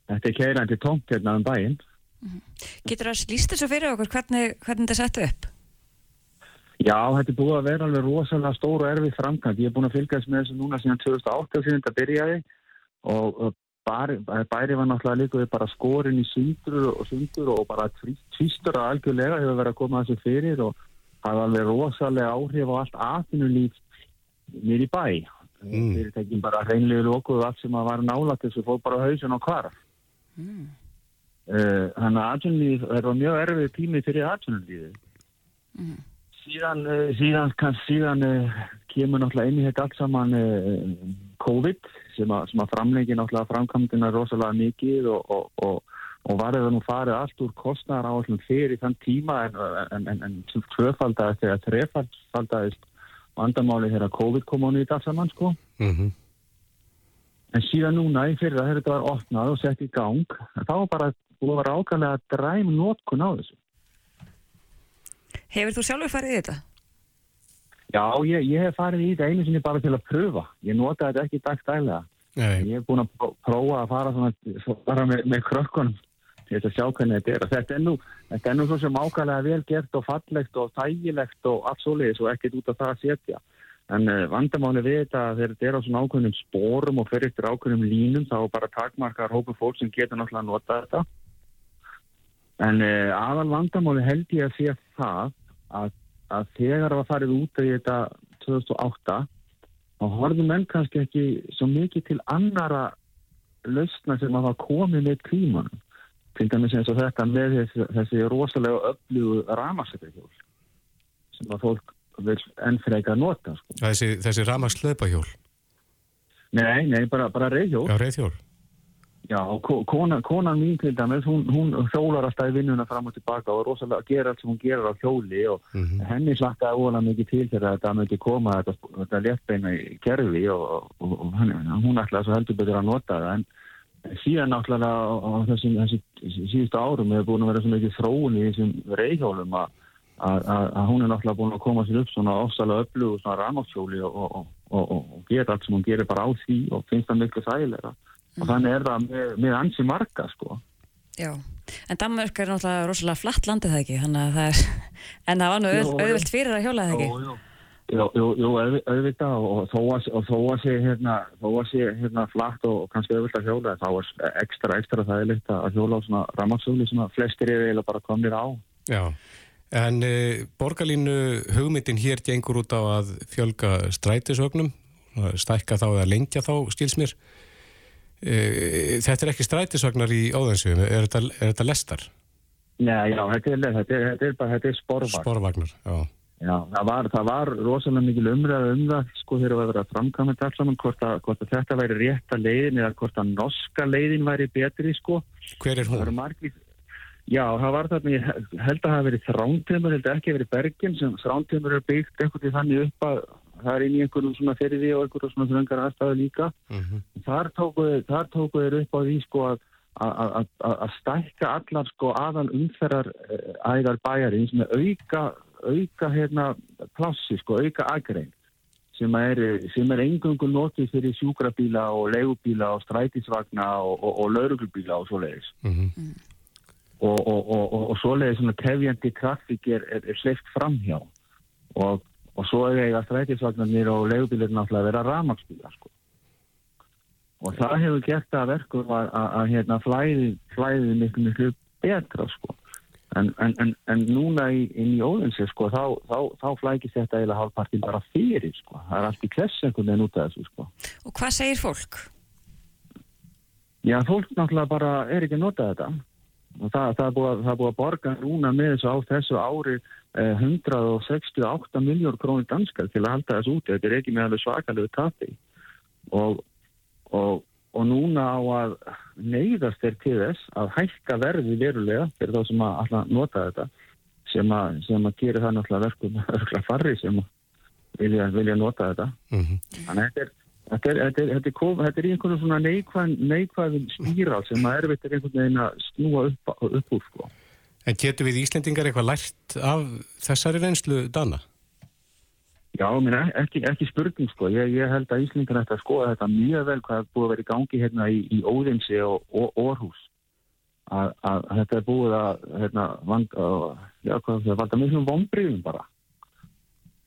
þetta er keirandi tómt hérna um bæinn. Mhm. Getur það að slýsta svo fyrir okkur hvernig, hvernig þetta settu upp? Já, þetta er búið að vera alveg rosalega stór og erfið framkvæmt. Ég er búin að fylgjast með þessu núna síðan 2008 síðan þetta byrjaði og bæri, bæri var náttúrulega líka við bara skorin í sundur og sundur og bara tvistur að algjörlega hefur verið að koma þessu fyrir og það var alveg rosalega áhrif á allt aðfinulíf nýri bæ. Mm. Þeir tekjum bara reynlegu lókuðu allt sem að var nálat þessu fór bara hausin og hvarf. Mm. Uh, þannig að aðfinulíf er mjög erfið tími fyrir aðfinulífið. Mm síðan, eh, síðan, síðan eh, kemur náttúrulega inn í þetta allt saman eh, COVID sem að, að framlengi náttúrulega framkvæmdina rosalega mikið og, og, og, og varðið að nú farið allt úr kostnæðar á allum fyrir þann tíma en, en, en, en tvöfaldast eða trefaldast vandamáli þegar COVID kom á nýtt allt saman sko. Mm -hmm. En síðan núna í fyrir að þetta var opnað og sett í gang, þá var bara að vera ákvæmlega dræm nótkun á þessu. Hefur þú sjálfur farið í þetta? Já, ég, ég hef farið í þetta einu sinni bara til að pröfa. Ég nota þetta ekki dagstælega. Ég hef búin að prófa að fara svona, bara með, með krökkunum til þess að sjá hvernig þetta er. Þetta er nú, þetta er nú svo sem ákvæmlega vel gert og fallegt og þægilegt og allt svoleiðis og ekkert út af það að setja. En uh, vandamáli við þetta þegar þetta er á svona ákveðnum spórum og fyrir eftir ákveðnum línum þá bara takmarkar hópu fólk sem getur náttúrulega að nota þetta. En uh, aðal vandamáli held ég að sé það að, að þegar það farið út í þetta 2008 þá horfum menn kannski ekki svo mikið til annara lausna sem að það komi með klímanum til dæmis eins og þetta með þessi, þessi rosalega öflugu ramarsleipahjól sem að fólk vil ennfrega nota sko. Þessi, þessi ramarsleipahjól? Nei, nei, bara, bara reyðhjól Já, reyðhjól Já, konan, konan mín til dæmis, hún, hún hjólar alltaf í vinnuna fram og tilbaka og rosalega gerir allt sem hún gerir á hjóli og mm -hmm. henni slakkaði óalega mikið til þegar þetta mötti koma þetta, þetta léttbeina í kerfi og, og, og hún ætlaði svo heldur betur að nota það en síðan náttúrulega á þessum síðustu árum hefur búin að vera svo mikið þróun í þessum reyðhjólum að, að, að hún er náttúrulega búin að koma sér upp svona ofsalega öllu og svona ránáttshjóli og, og gera allt sem hún gerir bara á því og finnst það miklu sælega og þannig er það með, með ansi marga sko. Já, en Danmark er náttúrulega rosalega flatt landið það ekki, þannig að það er, en það var nú auðvilt fyrir að hjóla það ekki. Jú, jú. Jú, jú, auðvitað og þó að, og þó að sé hérna, þó að sé hérna flatt og kannski auðvilt að hjóla þá er ekstra, ekstra þægilegt að hjóla á svona ramagsöfli sem að flestir er eiginlega bara komnir á. Já, en e, borgarlínu hugmyndin hér gengur út á að fjölga strætisögnum, stækka þá eða lengja þá skilsmér. Eh, þetta er ekki strætisvagnar í óðansvíðum, er, er þetta lestar? Nei, já, þetta er, þetta er, þetta er bara, þetta er sporvagn. Sporvagnar, já. Já, það var, það var rosalega mikil umræða um það, sko, þegar það var að framkvæmja þetta alls saman, hvort að, hvort að þetta væri rétta leiðin eða hvort að norska leiðin væri betri, sko. Hver er hún? Það margir, já, það var þarna, ég held að það hafi verið þrántömmur, held að ekki verið bergin, sem þrántömmur er byggt eitthvað til þannig upp að það er inn í einhverjum svona ferði og einhverjum svona þröngar aðstæðu líka. Mm -hmm. Þar tóku þeir upp á því sko að að stækka allar sko aðal umferðar eh, ægar bæjarins með auka, auka hérna plassi sko, auka agrein sem er, sem er engungu notið fyrir sjúkrabíla og legubíla og strætisvagna og, og, og lauruglubíla og svoleiðis. Mm -hmm. Og, og svoleiðis svona tefjandi trafík er, er, er sleift framhjá og og svo er eiga strætisvagnarnir og legubilir náttúrulega að vera ramagsbílar sko. og það hefur gert að verkum að, hérna, flæði, flæði miklu miklu betra sko. en, en, en, en núna í, inn í óðinsi sko, þá, þá, þá flækist þetta eiginlega hálfpartin bara fyrir sko. það er allt í kless einhvern veginn út af þessu sko. Og hvað segir fólk? Já, fólk náttúrulega bara er ekki að nota þetta það, það, er búið, það er búið að borga núna með þessu á þessu ári 168 miljór krónir danskar til að halda þessu úti. Þetta er ekki með alveg svakalegu tati og, og, og núna á að neyðast er til þess að hækka verði verulega fyrir þá sem að nota þetta sem að, sem að gera það náttúrulega verkum örgla farri sem vilja, vilja nota þetta. Mm -hmm. Þannig að þetta er Þetta er, þetta, er, þetta, er, þetta er einhvern svona neikvæðin neikvæð spíral sem að erfitt er einhvern veginn að snúa upp, upp úr sko. En getur við Íslendingar eitthvað lært af þessari reynslu dana? Já, mér ekki, ekki spurning sko. Ég, ég held að Íslendingar ætti að skoða þetta mjög vel hvað er búið að vera í gangi hérna í, í Óðinsi og, og Orhus. Að, að þetta er búið að hérna, vanda, já, hvað, vanda mjög vonbriðum bara.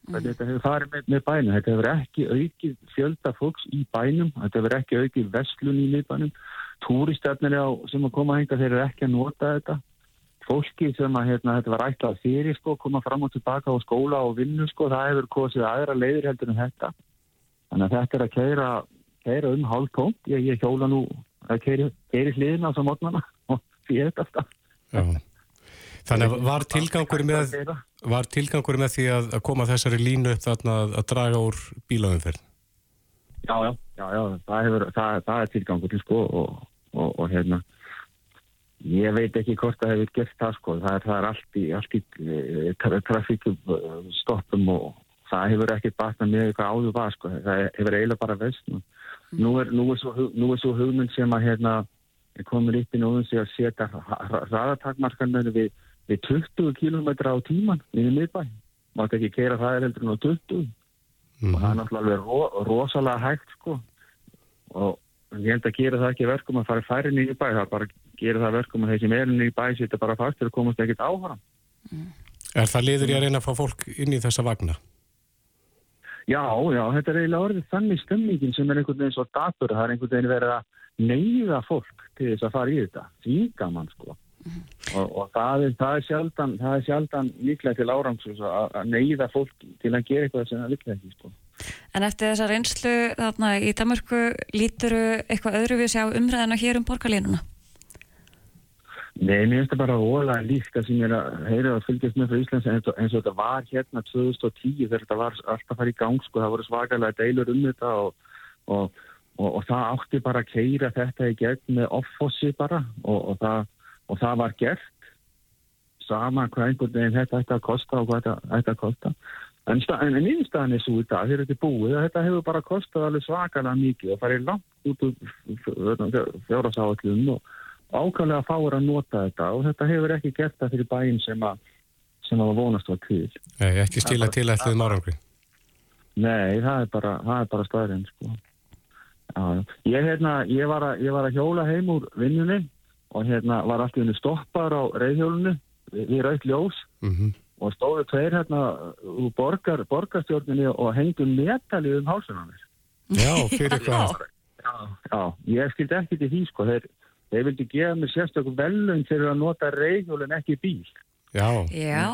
Mm. Þetta hefur farið með, með bænum. Þetta hefur ekki aukið fjölda fólks í bænum. Þetta hefur ekki aukið vestlun í miðbænum. Túristöfnir sem að koma að henga þeir eru ekki að nota þetta fólki sem að hérna, þetta var ætlað fyrir sko, koma fram og tilbaka á skóla og vinnu sko, það hefur kosið aðra leiðir heldur en þetta. Þannig að þetta er að keira, keira um hálf tónt. Ég, ég hjóla nú að keira, hliðina á svo mótnana og fyrir þetta alltaf. Þannig að var tilgangur með, var tilgangur með því að koma þessari línu upp þarna að draga úr bílaðumferð? Já, já, já, já, það, hefur, það, það er tilgangur sko og, og, og hérna Ég veit ekki hvort það hefur gert það sko, það er, það er allt í, allt í uh, trafíkstoppum og það hefur ekki batnað með eitthvað áður var sko, það hefur eiginlega bara vest. Mm. Nú er, nú, er svo, nú er svo hugmynd sem að hérna komur upp í nóðum sig að setja raðatakmarkanir við, við 20 km á tíman í miðbæ. Mátt ekki keira það er heldur en á 20 mm. og það er náttúrulega ro, rosalega hægt sko og ég held að gera það ekki verkum að fara færi nýju bæ, það bara gera það verkum að þeir sem er nýju bæ setja bara fast til að komast ekkert áhra. Mm. Er það liður ég að reyna að fá fólk inn í þessa vagna? Já, já, þetta er eiginlega orðið þannig stömmingin sem er einhvern veginn svo datur, það er einhvern veginn verið að neyða fólk til þess að fara í þetta, þýnga mann sko. Mm. Og, og það, er, það er sjaldan, sjaldan líklega til árangs að neyða fólk til að gera eitthvað sem það líklega ekki sko. En eftir þessa reynslu þarna í Danmarku lítur eitthvað öðruvísi á umræðina hér um borgarlínuna? Nei, mér finnst það bara ólega líka sem ég er að heyra að fylgjast með frá Íslands eins og, eins og þetta var hérna 2010 þegar þetta var alltaf farið í gang sko, það voru svakalega deilur um þetta og, og, og það átti bara að keira þetta í gegn með offossi bara og það, það var gert sama hvað einhvern veginn þetta ætti að kosta og hvað þetta ætti að kosta En, en nýðinstæðan er svo í dag, þegar þetta er búið, þetta hefur bara kostið alveg svakalega mikið og farið langt út úr fjórasáallum og ákvæmlega fáur að nota þetta og þetta hefur ekki gert það fyrir bæinn sem að sem að vonast var til. Nei, ekki stila til ætlið márangri. Nei, það er bara, bara staðurinn, sko. Ég, hérna, ég, var að, ég var að hjóla heim úr vinnunni og hérna var alltaf henni stoppar á reyðhjólunni við rauðt ljós. Mhm. Mm og stóðu tveir hérna úr borgar, borgarstjórninni og hengdu metali um hálsunanir. Já, fyrir hvað? Já, já, ég skildi ekki til því sko, þeir, þeir vildi gefa mér sérstaklega velun fyrir að nota reyðjólun ekki bíl. Já. Já.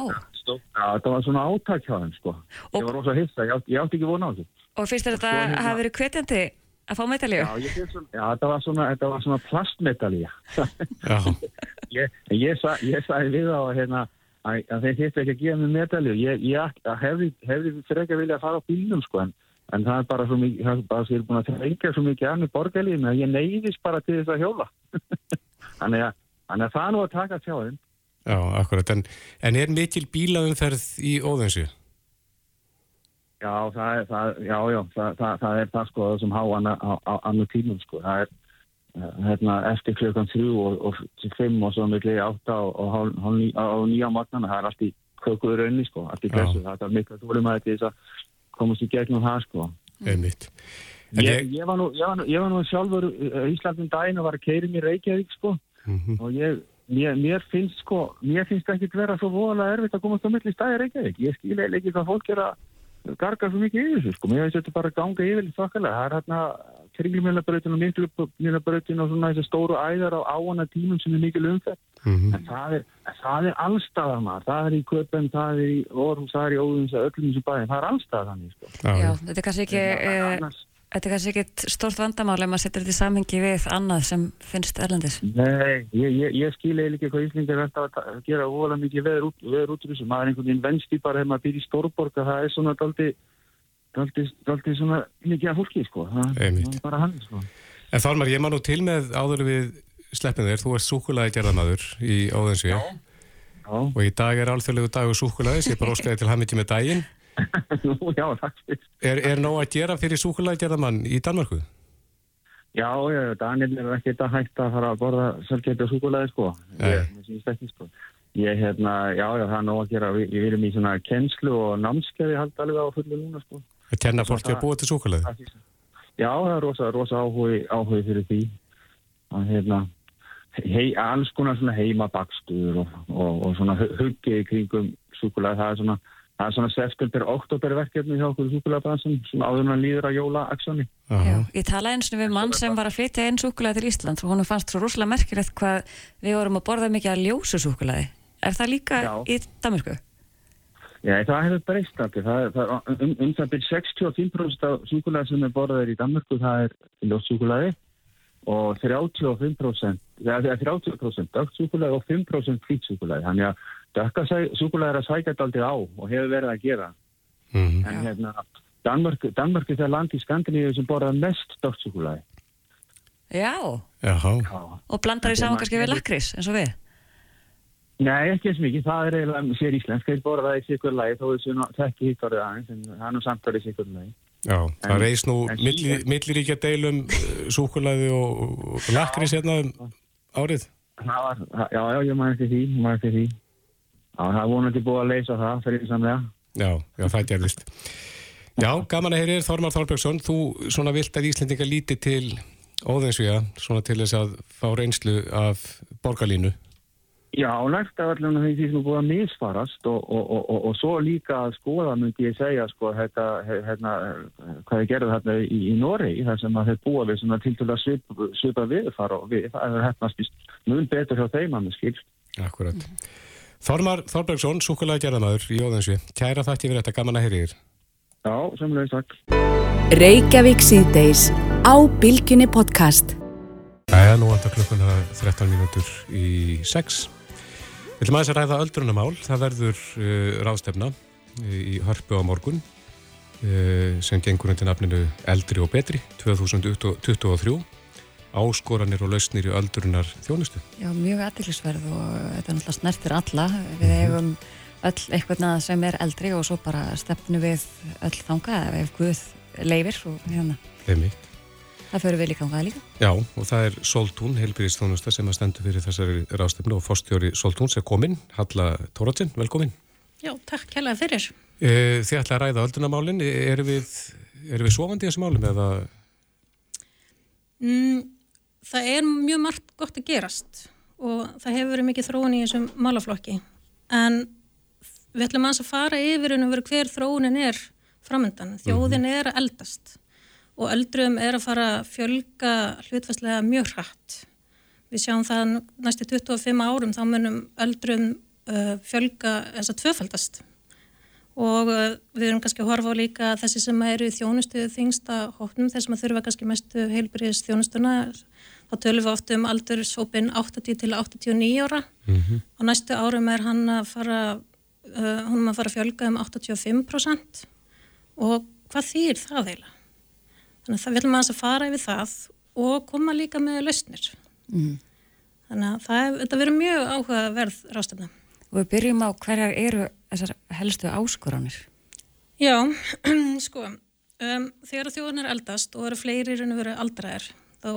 Stó, já, það var svona þeim sko. Og, ég var rosa hissa, ég, ég átti ekki vona á því. Og finnst þetta að hafa verið kvetjandi að fá metalíu? Já, svona, já, þetta var svona, þetta var svona plastmetalíu. já. ég, ég, ég sagði við á hérna að þeir þýttu ekki að gefa mig medalju ég, ég hefði, hefði fyrir ekki að vilja að fara á bílnum sko en, en það er bara svo mikið það er bara svo búin að trengja svo mikið annir borgarlíðin að ég neyðist bara til þess að hjóla þannig að, að það er nú að taka tjáðin Já, akkurat, en, en er mikil bílaumferð í óðansu? Já, það er það, já, já, það, það, það er það sko sem há annu tímum sko. Það er uh, hérna, eftir klukkan þrjú og, og fimm og svo miklu átta og, og á nýja matnana. Það er allt í kökuður önni sko, allt í þessu. Það er miklu þólum að þetta komast í gegnum það sko. Einmitt. Ég, ég, var nú, ég, var nú, ég var nú sjálfur Íslandin daginn og var að keira mér Reykjavík sko mm -hmm. og ég, mér, mér finnst sko, mér finnst ekki vera svo voðalega erfitt að komast á milli stæði Reykjavík. Ég skil ekki hvað fólk er að gargar svo mikið yfir þessu sko, mér finnst þetta bara ganga yfir þokkalega, það er hérna kringlumjölabröðin og myndlumjölabröðin og svona þessi stóru æðar á áana tímum sem er mikil umfett, mm -hmm. en það er, er allstaðar maður, það er í köpum, það er í orðum, það er í óðum, það er öllum þessu bæðin, það er allstaðar þannig sko. Já, þetta er kannski ekki... Þetta er kannski ekkit stórt vandamál ef maður setur þetta í samhengi við annað sem finnst erlendis. Nei, ég, ég, ég skil eða ekki hvað Íslingar er alltaf að gera óvala mikið veður út, veður út úr þessu. Maður er einhvern veginn venst í bara þegar maður býr í Stórborg að það er svona daldi, daldi, daldi svona mikið af fólki, sko. Það er bara hann, sko. En Þálmar, ég man nú til með áður við sleppin þér. Þú ert súkulæði gerðamadur í. Já. Og í dag er alþjóðlegu dagur súkulæði, sem ég bara óskæði til hafmyndi með daginn. Nú, já, takk fyrir. Er, er nóg að gera fyrir súkulæðgerðamann í Danmarku? Já, já, Daniel er ekki þetta hægt að fara að borða sölgeti og súkulæði, sko. Ég, sko. Ég, hérna, já, já, það er nóg að gera. Við erum í svona kennslu og námskeiði hald alveg á fullu núna, sko. Að kenna fólki að búa til súkulæði? Já, það er rosa, rosa áhugi, áhugi fyrir því. Að, hérna, hei, alls konar svona heimabakstur og, og, og svona huggið kringum súkulæði, það er svona Það er svona september-oktober verkefni hjá okkur súkulæðabransin, svona áður með líður á jóla-aksjóni. Ég talaði eins og við mann sem var að flytja einn súkulæði til Ísland og hún fannst svo rúslega merkilegt hvað við vorum að borða mikið að ljósu súkulæði. Er það líka Já. í Danmarku? Já, það hefur breyst alltaf. Það, það, um, um það byrj 65% af súkulæði sem er borðaðir í Danmarku, það er ljóssúkulæði og 35%, það er 30% döggsúkulæði og 5% hvitsúkulæði. Þannig að Dökka súkulega er að sækja þetta aldrei á og hefur verið að gera. Mm -hmm. En hérna, Danmark, Danmark er það land í Skandinavíu sem borðar mest dökt súkulega. Já. Já. Og blandar því saman kannski við lakris eins og við? Nei, ekki eins mikið. Það er eiginlega sér íslensk. Þeir borða það í sikur lagi þó þessu ekki hýttarið aðeins en það er nú samt að það er í sikur lagi. Já, það en, reys nú milliríkja deilum uh, súkulæði og, og lakris hérna um árið. Var, já, já, ég maður eftir því, maður eftir því. Það er vonandi búið að leysa það fyrir samlega. Já, já, það gerðist. Já, gaman að heyrir Þormar Þorbjörgsson, þú svona vilt að Íslendinga líti til óðinsvíða, svona til þess að fá reynslu af borgarlínu. Já, nægt af allir því sem er búið að misfarast og, og, og, og svo líka að skoða myndi ég segja sko hérna, hérna hvað ég gerði hérna í, í Nóri þar sem að þeir búa við svona til til að svipa, viðfara og við, það er hérna mjög betur hjá þeim að með skilst. Akkurat. Mm. Þormar Þorbergsson, súkulega gerðamæður í Óðinsvi. Kæra þakki fyrir þetta, gaman að heyri þér. Já, semlega, takk. Reykjavík síðdeis á Bilginni podcast. Það er nú alltaf klukkuna 13 mínútur í 6. Við ætlum aðeins að ræða öldrunamál. Það verður uh, ráðstefna uh, í Hörpu á morgun uh, sem gengur undir nafninu Eldri og Betri 2023 áskoranir og lausnir í öldrunar þjónustu. Já, mjög aðeinsverð og þetta er náttúrulega snertir alla. Við mhm. hefum öll eitthvað sem er eldri og svo bara stefnu við öll þanga ef Guð leifir og hérna. Leimitt. Það fyrir við líka á það líka. Já, og það er Soltún, heilbyrðisþjónusta sem að stendu fyrir þessari rástefnu og fórstjóri Soltún sem kominn. Halla Tóratsin, velkomin. Já, takk hella fyrir. E, þið ætla að ræða öldrunamálinn. Er við, er við svofandi í þessu málum eða? Mm, það er mjög margt gott að gerast og það hefur verið mikið þróun í þessum málaflokki en við ætlum að fara yfir um hver þróunin er framöndan. Þjóðin mhm. er að eldast og eldrum er að fara að fjölga hlutfæslega mjög hratt. Við sjáum það næstu 25 árum þá munum eldrum uh, fjölga þess að tvöfaldast og uh, við erum kannski að horfa á líka þessi sem eru í þjónustu þingsta hóknum, þeir sem að þurfa kannski mestu heilbyrjus þjónustuna þá tölum við oft um aldursópin 80 til 89 ára mm -hmm. og næstu árum er hann að fara uh, hann að fara að fjölga um 85% og hvað þýr það eiginlega? Þannig að það vil maður að fara yfir það og koma líka með lausnir mm. þannig að það, þetta verður mjög áhugaverð rástefna. Og við byrjum á hverjar eru þessar helstu áskoranir? Já, sko, um, þegar þjóðunar eldast og eru fleiri raun og veru aldraðir, þá,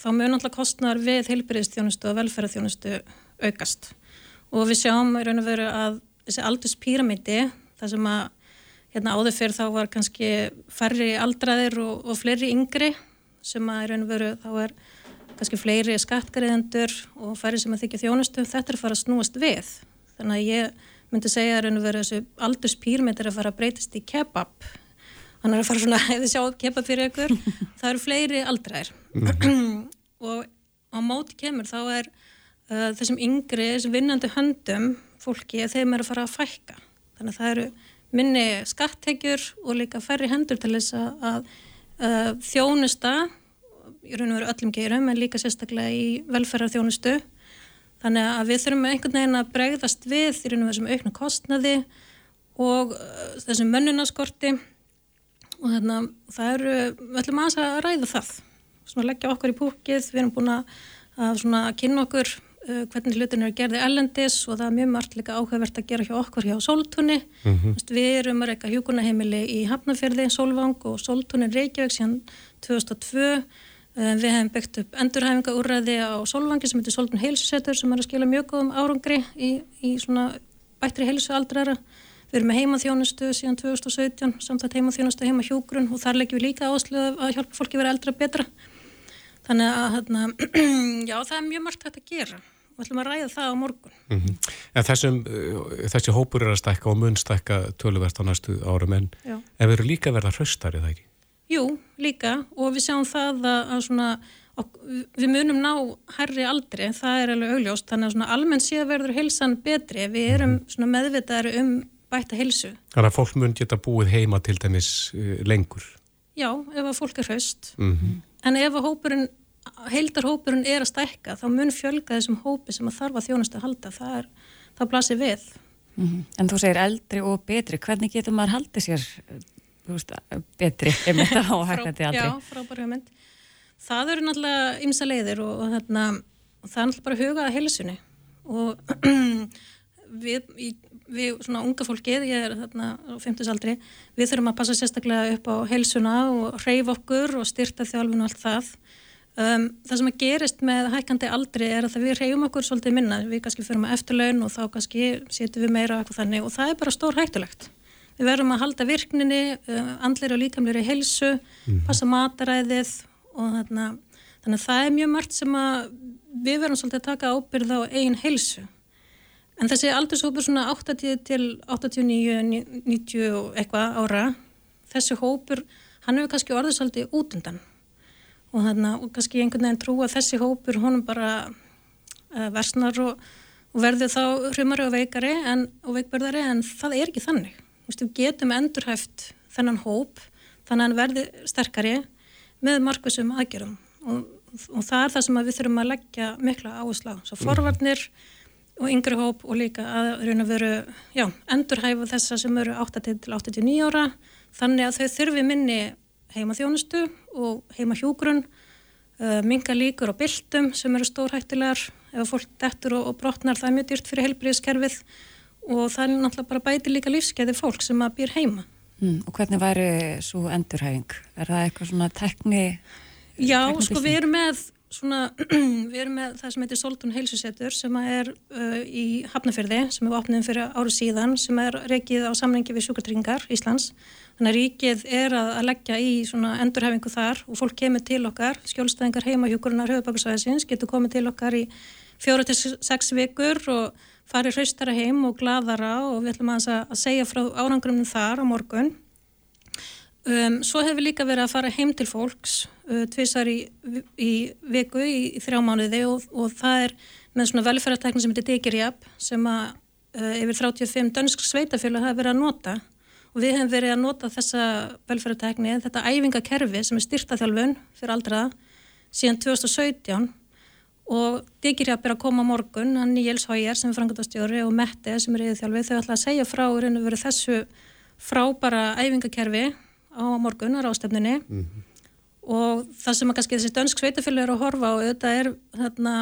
þá mun alltaf kostnar við heilbyrðistjónustu og velferðarþjónustu aukast og við sjáum raun og veru að þessi aldurspíramidi, það sem að hérna áður fyrir þá var kannski færri aldraðir og, og fleiri yngri sem að raun og veru þá er kannski fleiri skattgreðendur og færri sem að þykja þjónustu, þetta er að fara að snúast við. Þannig að ég myndi segja raun og veru þessu aldurspíramidi er að fara að breytast í kebab. Hann er að fara svona, hefði sjá kebab fyrir ykkur það eru fleiri aldraðir. Mm. og á móti kemur þá er uh, þessum yngri, þessum vinnandi höndum fólki, þeim er að fara að fækka. Þannig að það eru minni skattegjur og líka færri hendur til þess að uh, þjónusta í raun og veru öllum geirum en líka sérstaklega í velferðarþjónustu þannig að við þurfum einhvern veginn að bregðast við í raun og veru sem aukna kostnaði og uh, þessum mönnunaskorti og þarna það eru, við ætlum að ræða það svona leggja okkur í púkið, við erum búin að kynna okkur uh, hvernig hlutin eru gerði ellendis og það er mjög margt líka áhugavert að gera hjá okkur hjá Soltunni. Mm -hmm. Við erum að reyka hjúkunaheimili í Hafnarferði, Solvang og Soltunni Reykjavík síðan 2002. Uh, við hefum byggt upp endurhæfingaúræði á Solvangi sem heitir Soltun heilsusetur sem er að skila mjög góðum árangri í, í svona bættri heilsualdrara. Við erum með heimaþjónustu síðan 2017, samt að heimaþjónustu heima hjúgrun og þar leggjum við líka áslöðu að hjálpa fólki vera eldra betra. Þannig að hérna, já, það er mjög margt hægt að gera við ætlum að ræða það á morgun. Mm -hmm. En þessum, uh, þessi hópur er að stækka og mun stækka töluvert á næstu árum en ef við eru líka verða hraustar er það ekki? Jú, líka og við sjáum það að, að svona, við munum ná herri aldri, það er alveg augljóst þannig að svona almenn sé að verður hilsan betri, við erum -hmm. meðvitaðari um bæta hilsu. Þannig að fólk mun geta búið heima til dæmis uh, lengur? Já, ef að fólk er hraust mm -hmm. en ef að hópurinn heildarhópurinn er að stækka þá mun fjölga þessum hópi sem að þarf að þjónustu að halda, það, er, það blasir við mm -hmm. En þú segir eldri og betri, hvernig getur maður haldið sér veist, betri þetta á hægnandi aldri? Já, frábæri hugmynd. Það eru náttúrulega ymsa leiðir og, og, þarna, og það er náttúrulega bara að huga að heilusunni og við, við svona unga fólkið, ég er þarna á 50 aldri, við þurfum að passa sérstaklega upp á heilsuna og hreyf okkur og styrta þjálfun og allt það. Um, það sem að gerist með hækandi aldri er að við reyjum okkur svolítið minna, við kannski fyrir með eftirlaun og þá kannski setjum við meira eitthvað þannig. Og það er bara stór hættulegt. Við verðum að halda virkninni, uh, andlir og líkamlir í helsu, mm. passa mataræðið og þarna, þannig að það er mjög margt sem að við verðum svolítið að taka ábyrð á eigin helsu. En þessi aldurshópur svona 80 til 89, 90 eitthvað ára, þessi hópur, hann hefur kannski orðið svolítið út undan og þannig að kannski einhvern veginn trú að þessi hópur honum bara uh, versnar og, og verður þá hrumari og veikari en, og veikbörðari en það er ekki þannig. Við getum endurhæft þennan hóp þannig að hann verður sterkari með markvisum aðgjörum og, og það er það sem við þurfum að leggja mikla áherslu á. Svo mhm. forvarnir og yngri hóp og líka að raun að veru já, endurhæfa þessa sem eru 8-89 ára þannig að þau þurfi minni heimaþjónustu og heimahjúgrun, uh, minga líkur á byltum sem eru stórhættilegar ef fólk dettur og, og brotnar það er mjög dýrt fyrir helbriðskerfið og það er náttúrulega bara bæti líka lífskeiði fólk sem að býr heima. Mm, og hvernig væri svo endurhæfing? Er það eitthvað svona tekni? Já, sko við erum með svona, við erum með það sem heitir Soltun heilsusettur sem er uh, í Hafnafjörði sem er opnið fyrir áru síðan sem er rekið á samlengi við sjúkartryggingar Íslands Þannig að ríkið er að, að leggja í svona endurhefingu þar og fólk kemur til okkar, skjólstæðingar heimahjúkurunar höfubakarsvæðisins getur komið til okkar í fjóra til sex vikur og farið hraustara heim og gladara og við ætlum að, að segja frá árangrunum þar á morgun. Um, svo hefur líka verið að fara heim til fólks uh, tvísar í, í viku í, í þrjá mánuði og, og það er með svona velferðartekni sem heitir Digirjab sem að uh, yfir 35 dönsk sveitafjölu hafa verið að nota og við hefum verið að nota þessa velferðartekni, þetta æfingakerfi sem er styrtaþjálfun fyrir aldraða síðan 2017 og Digirjab er að koma morgun, hann Níels Hójar sem er frangandastjóri og Mette sem er yfirþjálfi, þau ætla að segja frá þessu frábara æfingakerfi á morgun á rástefninni mm -hmm. og það sem að kannski þessi dönsk sveitafjölu er að horfa og þetta er, þarna,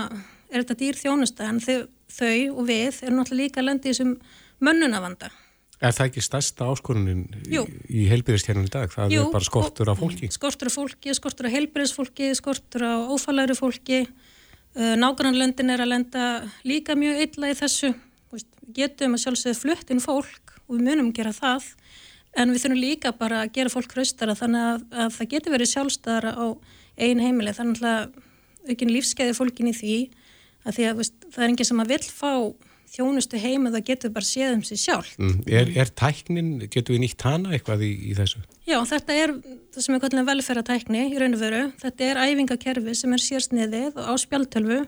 er þetta dýr þjónusta en þau, þau og við erum náttúrulega líka að lendi í þessum mönnunavanda Er það ekki stærsta áskorunin í, í heilbyrðistjernum í dag? Það Jú, er bara skortur af fólki? Skortur af fólki, skortur af heilbyrðisfólki, skortur af ófælæri fólki. Uh, Nágrannlöndin er að lenda líka mjög illa í þessu. Við getum að sjálfsögðu flutt inn fólk og við munum gera það. En við þurfum líka bara að gera fólk hraustara þannig að, að það getur verið sjálfstæðara á einn heimili. Þannig að aukinn lífskeiði fólkin í því að því að veist, það er enginn sem að vil fá þjónustu heim að það getur bara séð um sig sjálf. Mm. Er, er tæknin, getur við nýtt hana eitthvað í, í þessu? Já, þetta er það sem er kallinlega velferðatækni í raun og veru. Þetta er æfingakerfi sem er sérsniðið á spjaltölfu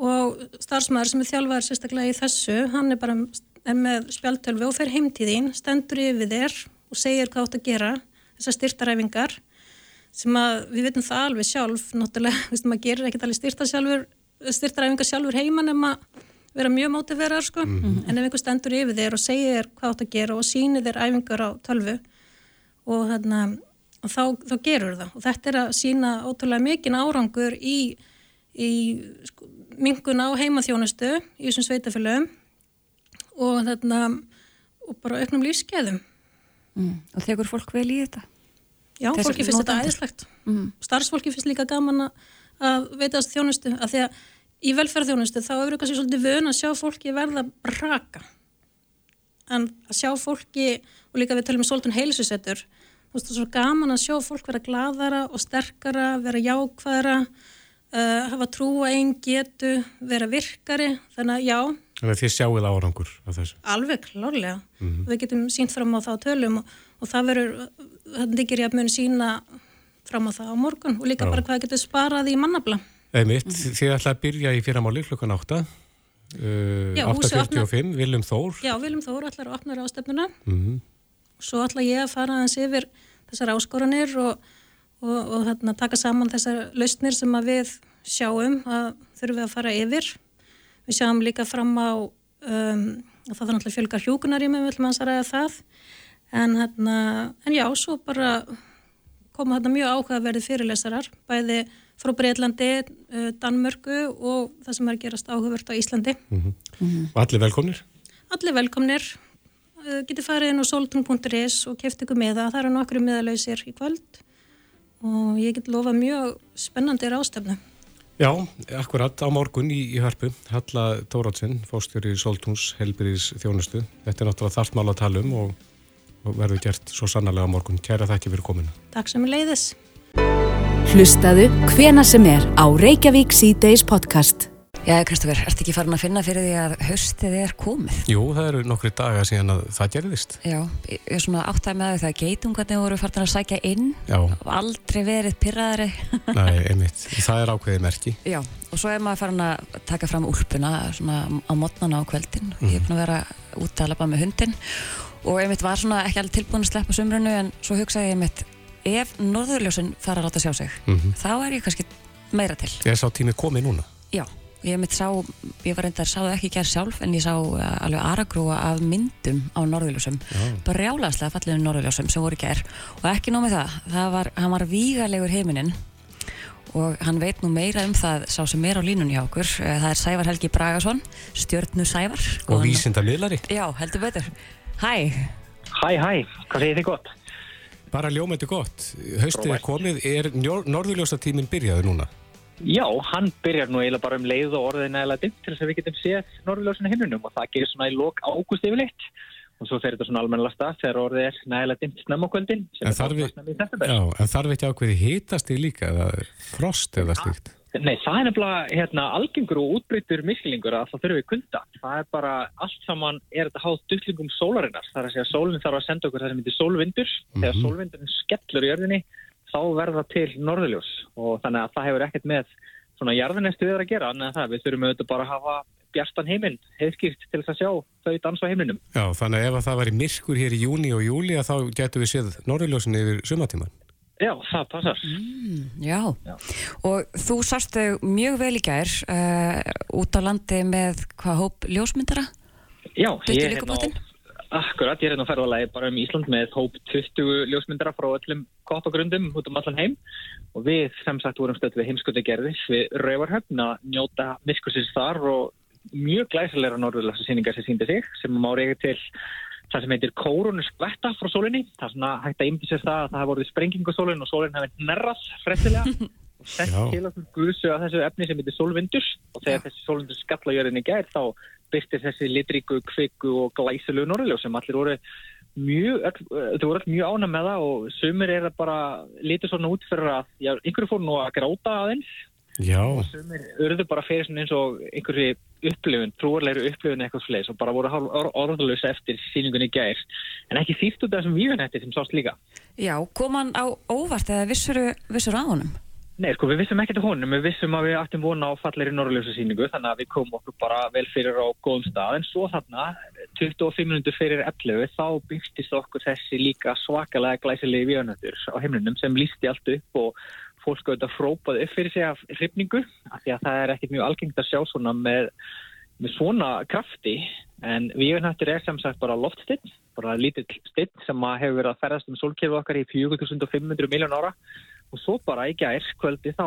og starfsmæður sem er þjálfaður sérstaklega í þessu, hann er bara er með spjaltölfu og fer heimtíðín, stendur yfir þér og segir hvað átt að gera, þessar styrtaræfingar sem að við veitum það alveg sjálf, náttúrulega, við veistum að gerir ekkert alveg styrtaræfingar sjálfur heima nema vera mjög mótiverar sko mm -hmm. en ef einhver stendur yfir þér og segir þér hvað átt að gera og sýnir þér æfingar á tölvu og, þarna, og þá, þá gerur það og þetta er að sína ótrúlega mikinn árangur í, í sko, mingun á heimaþjónustu í þessum sveitafélögum og þarna og bara auknum lífskeiðum mm. Og þegar fólk vel í þetta? Já, Þessi fólki finnst þetta æðislegt mm. starfsfólki finnst líka gaman að veita þessu þjónustu að því að í velferðþjónustu þá eru kannski svolítið vön að sjá fólki verða braka en að sjá fólki og líka við talum um svolítið heilsusettur þú veist það er svo gaman að sjá fólk vera gladara og sterkara, vera jákvæðara uh, hafa trú að einn getu, vera virkari. Þannig að já. Þannig að þið sjáuð árangur af þessu. Alveg klárlega, mm -hmm. við getum sínt fram á það tölum og, og það verður það digir ég að muni sína fram á það á morgun. Og líka já. bara hvað getur sparað í mannabla Einmitt, mm -hmm. þið ætlaði að byrja í fyrramáli klukkan 8 uh, 8.45, Viljum Þór Já, Viljum Þór ætlaði að opna ráðstefnuna mm -hmm. Svo ætlaði ég að fara aðeins yfir þessar áskoranir og, og, og þarna, taka saman þessar lausnir sem við sjáum að þurfum við að fara yfir Við sjáum líka fram á um, að það þannig að fjölgar hjúkunar í mig, við ætlum að ræða það en, þarna, en já, svo bara koma þarna mjög áhugaverði fyrirlesarar, bæði frá Breitlandi, uh, Danmörku og það sem er að gerast áhugavert á Íslandi. Mm -hmm. Mm -hmm. Og allir velkomnir? Allir velkomnir. Uh, Getið farið inn á soltun.is og keft ykkur með það. Það eru nokkru meðalausir í kvöld og ég get lofa mjög spennandi rástefnu. Já, akkurat á morgun í, í hörpu. Halla Tóratsson, fóstjóri Soltúns, helbriðis þjónustu. Þetta er náttúrulega þarft mál að tala um og, og verður gert svo sannarlega á morgun. Kæra þakki fyrir kominu. Takk sem er leiðis. Hlustaðu hvena sem er á Reykjavík C-Days podcast. Já, Kristoffer, ert ekki farin að finna fyrir því að höstið er komið? Jú, það eru nokkri dagar síðan að það gerðist. Já, ég er svona áttæð með það að geitungarnir voru farin að sækja inn og aldrei verið pyrraðari. Nei, einmitt. Það er ákveðið merki. Já, og svo er maður farin að taka fram úlpuna svona á mótnana á kveldin. Mm. Ég er búin að vera út að lafa með hundin og einmitt var svona ekki alveg tilbúin að sleppa sumrunu en svo hugsaði ég einmitt ef norðurljósun fara að láta sjá sig mm -hmm. þá er ég kannski meira til. Ég sá tímið komið núna. Já, ég mitt sá, ég var reyndar, sáðu ekki gerð sjálf en ég sá uh, alveg aragrúa af myndum á norðurljósum. Brjálagslega falliðum norðurljósum sem voru gerð og ekki nómið það, það var, hann var vígalegur heiminin og hann veit nú meira um það sá sem er á línunni hjá okkur uh, það er Sævar Helgi Bragason stjórnu Sævar. Og vísinda miðlari Já, heldur betur. Hæ. Hæ, hæ, hvað segir þið gott? Bara ljómættu gott. Haustið er komið. Er norðurljósatíminn byrjaði núna? Já, hann byrjar nú eiginlega bara um leið og orðið nægilega dimt til þess að við getum séð norðurljósinu hinnunum og það gerir svona í lok ágúst yfirleitt og svo fer þetta svona almenna stað þegar orðið er nægilega dimt snömmakvöldin en þarf ekki ákveði hitast í líka eða frost eða slíkt? Nei, það er nefnilega hérna, algengur og útbreytur misklingur að það þurfum við kulda. Það er bara allt saman er þetta hátt duttlingum sólarinnar. Það er að segja að sólinn þarf að senda okkur það sem heitir sólvindur. Mm -hmm. Þegar sólvindurinn skellur í örðinni þá verða til norðuljós og þannig að það hefur ekkert með svona jarðinestu við að gera en það við þurfum auðvitað bara að hafa bjarstan heiminn heiðskýrt til þess að sjá þau dansa á heiminum. Já, þannig að ef það væri myrkur hér í júni og júli þá getur við séð norðuljósin yfir sumatíman. Já, það passar. Mm, já. já, og þú sást þau mjög vel í gær uh, út á landi með hvað hóp ljósmyndara? Já, ég er hérna á, akkurat, ég er hérna á ferðalagi bara um Ísland með hóp 20 ljósmyndara frá öllum koppagrundum út um allan heim og við sem sagt vorum stöðt við heimskuti gerðis við Rauvarhöfn að njóta miskursins þar og mjög glæsilega norðurlega síningar sem síndi sig sem má reyja til það sem heitir kórunskvetta frá sólinni. Það er svona hægt að ymdi sér það að það hefur vorið sprenging á sólinn og sólinn hefur nerrast fressilega og sett Já. til okkur guðsu að þessu efni sem heitir sólvindur og þegar þessi sólvindur skalla jörðinni gær þá byrstir þessi litríku, kviku og glæsilegu norðljós sem allir voru mjög, öll, uh, þau voru öll mjög ánæg með það og sumir er að bara litur svona út fyrir að, já, einhverju fór nú að gráta aðeins Já, sumir urðu bara fyrir eins og einhverju upplifun, trúarlegri upplifun eitthvað sliðis og bara voru hálf or- orðalösa eftir síningunni í gær, en ekki þýtt út af þessum víganætti sem sást líka. Já, kom hann á óvart eða vissuru, vissuru á honum? Nei, sko, við vissum ekkert á honum, við vissum að við ættum vona á fallegri norðlösa síningu, þannig að við komum okkur bara vel fyrir á góðum stað, en svo þarna, 25 minútur fyrir 11, þá byrstist okkur þessi líka svakalega glæsilegi víganættur á himnunum sem lísti allt upp og fólk auðvitað frópaði upp fyrir sig af hrifningu, af því að það er ekkert mjög algengt að sjá svona með, með svona krafti, en víganættur er sem sagt bara loftstinn, bara lítill stinn sem hefur verið að ferðast um sólkerfi okkar í 4500 miljón ára. Og svo bara í gær kvöldi þá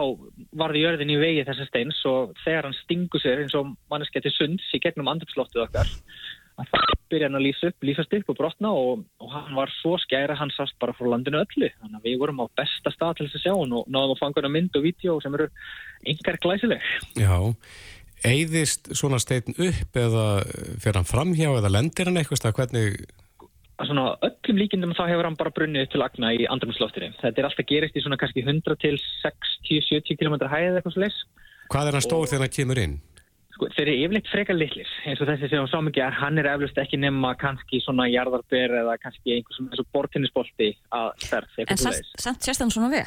varði jörðin í vegi þessa steins og þegar hann stingur sér eins og manneskja til sunds í gegnum andrupslóttið okkar að það byrja hann að lýsa upp, lýsast upp og brotna og, og hann var svo skæra hann sást bara frá landinu öllu þannig að við vorum á besta stað til þess að sjá hann og náðum að fanga hann mynd og vídeo sem eru engar glæsileg já. Eyðist svona steinn upp eða fer hann framhjá eða lendir hann eitthvað stað? Hvernig, að svona öllum líkindum þá hefur hann bara brunnið upp til agna í andrumsloftinu þetta er alltaf gerist í svona kannski 100 til 60-70 km hæðið eitthvað leys hvað er hann stór þegar hann kemur inn? Sko, þeir eru yfirleitt frekar litlir, eins og þessi sem við sáum ekki að hann er eflust ekki nema kannski svona jarðarber eða kannski einhver sem þessu bortinnisbolti að ferð, En samt, sérst hann svona vel?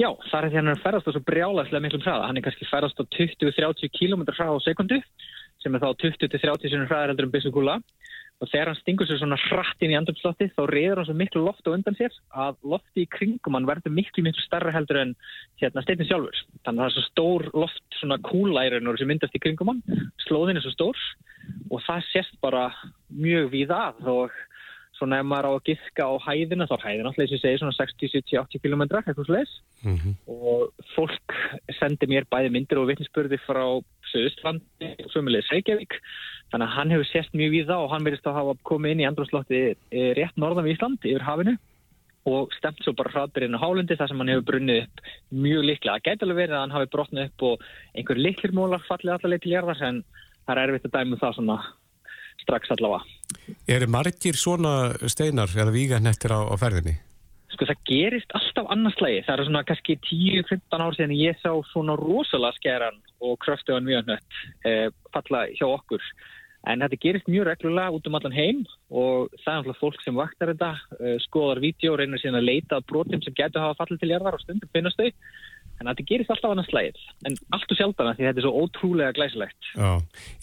Já, það er því hann er ferðast á svo brjálæslega miklum hraða, hann er kannski ferðast á 20-30 km hraða á sekundu, sem er þá 20-30 sinni hraðar heldur um byssukúla og þegar hann stingur sér svona hratt inn í andrumsloftið þá reyður hann svo miklu loft á undan sér að lofti í kringum hann verður miklu miklu starra heldur en hérna steinni sjálfur. Þannig að það er svo stór loft svona kúlærunur sem myndast í kringum hann, slóðin er svo stór og það sést bara mjög víða að og svona ef maður á að giska á hæðina þá er hæðina alltaf eins og ég segi svona 60, 70, 80 km eitthvað slags Mm og fólk sendi mér bæði myndir og vitnisspurði frá Suðustlandi og sömulegis Reykjavík þannig að hann hefur sést mjög við það og hann verðist að hafa komið inn í andrúrslotti rétt norðan við Ísland yfir hafinu og stemt svo bara hraðbyrðinu á hálundi þar sem hann hefur brunnið upp mjög líklega. Það gæti alveg verið að hann hafi brotnið upp og einhver liklir mólar fallið allaveg til jarðar en það er erfitt að dæmu það svona strax allavega. Eru margir svona steinar eða víganettir á, á ferðinni? Sko það gerist alltaf annars slagi. Það eru svona kannski 10-15 ár síðan ég sá svona rosalega skeran og kröftuðan mjög nött eh, falla hjá okkur. En þetta gerist mjög reglulega út um allan heim og það er alltaf fólk sem vaktar þetta, eh, skoðar vídeo og reynir síðan að leita að brotum sem getur hafa fallið til jarðar og stundum finnast þau. En þetta gerist alltaf annars slagið. En allt og sjálfdana því þetta er svo ótrúlega glæsilegt. Já.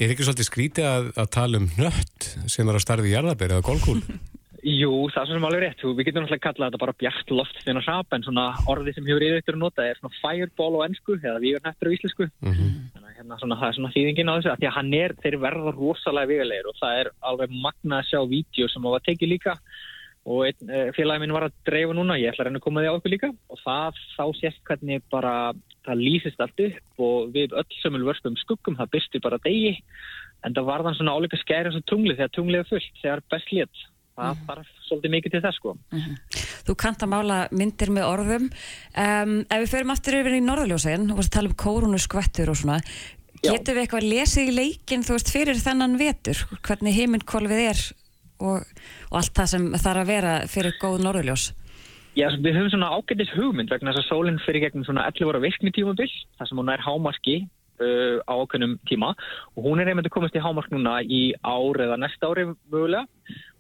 Er ekki svolítið skrítið að, að tala um nött sem er á starfi jarðaberi eða golkúl? Jú, það er svo sem alveg rétt. Við getum náttúrulega kallað þetta bara bjart loft þegar hrap en svona orði sem hefur yfir ykkur að nota er svona fireball á ennsku eða vígarnættur á íslensku. Þannig að hérna, svona, það er svona þýðingin á þessu að því að hann er, þeir verða rosalega vigalegir og það er alveg magna að sjá vídeo sem var tekið líka. Og einn uh, félagi minn var að dreifa núna, ég ætla að reyna að koma því á okkur líka. Og það þá sést hvernig bara það lýsist allt upp og við öll sömul vörpum skuggum, það byrsti bara degi. En það var þann svona áleika skæri eins og tunglið þegar tunglið er fullt, þegar best lét það þarf svolítið mikið til þess sko Þú kannt að mála myndir með orðum. Um, ef við förum aftur yfir í norðurljósin og að tala um kórunu skvettur og svona, Já. getum við eitthvað lesið í leikin, þú veist, fyrir þennan vetur, hvernig heiminnkolfið er og, og allt það sem þarf að vera fyrir góð norðurljós? Já, svo við höfum svona ágætis hugmynd vegna þess að sólinn fyrir gegnum svona 11 ára virkni tímabil, þar sem hún er hámarki uh, á ákveðnum tíma og hún er einmitt að komast í hámark núna í ár eða næsta ári mögulega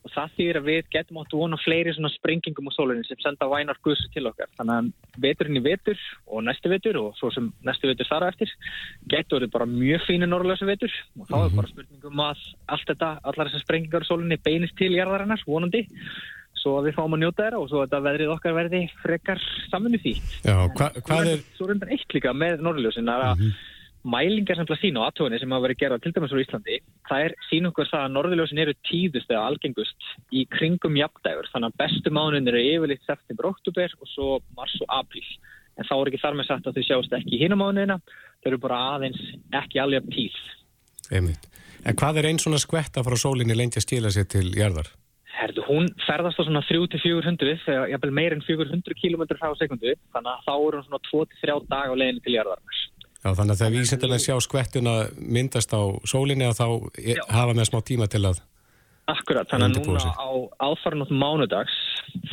og það þýðir að við getum átt vona fleiri svona sprengingum á sólinni sem senda vænar guðs til okkar. Þannig að veturinn í vetur og næstu vetur og svo sem næstu vetur þar eftir getur verið bara mjög fínu norðlösa vetur og þá er bara spurningum að allt þetta, allar þessar sprengingar á sólinni beinist til jarðarinnar, vonandi svo að við fáum að njóta þeirra og svo að þetta veðrið okkar verði frekar samvinni því. Já, hva, hvað er... Svo reyndar eitt líka með norðljósin að mm -hmm. Mælingar sem til að sína á aðtóðinni sem hafa verið gerað til dæmis á Íslandi, það er sín okkur það að norðljósin eru tíðust eða algengust í kringum jafndægur, þannig að bestu mánuðin eru yfirleitt september, oktober og svo mars og apríl. En þá er ekki þar með sagt að þau sjást ekki í hinum mánuðina, þau eru bara aðeins ekki alveg tíð. Einmitt. En hvað er einn svona skvetta frá sólinni lengi að skila sér til jarðar? Herðu, hún ferðast á svona 3-400, þegar jafnvel meir en 400 km frá sekundu, þannig að þá er hún svona 2-3 dag á leiðinu til jarðarmars. Já, þannig að þegar vísendarlega sjá skvettuna myndast á sólinni að þá Já. hafa með smá tíma til að Akkurat, þannig að núna á aðfarnótt mánudags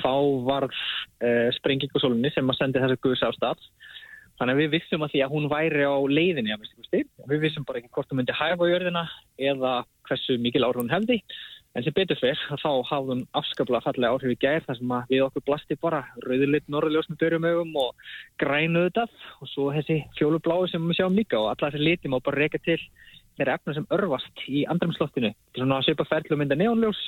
þá var uh, sprenging á sólinni sem að sendi þessa guðs á stað. Þannig að við vissum að því að hún væri á leiðinni við vissum bara ekki hvort hún myndi hæfa á jörðina eða hversu mikil ára hún hefði En sem betur fyrr, þá hafðum afskaplega fallega áhrif í gær þar sem við okkur blasti bara rauðurleitt norðurljós með börjumögum og grænuðu þetta og svo þessi fjólubláu sem við sjáum líka og alla þessi liti má bara reyka til þeirra efna sem örfast í andramslottinu. Svona að söpa ferðlu mynda neónljós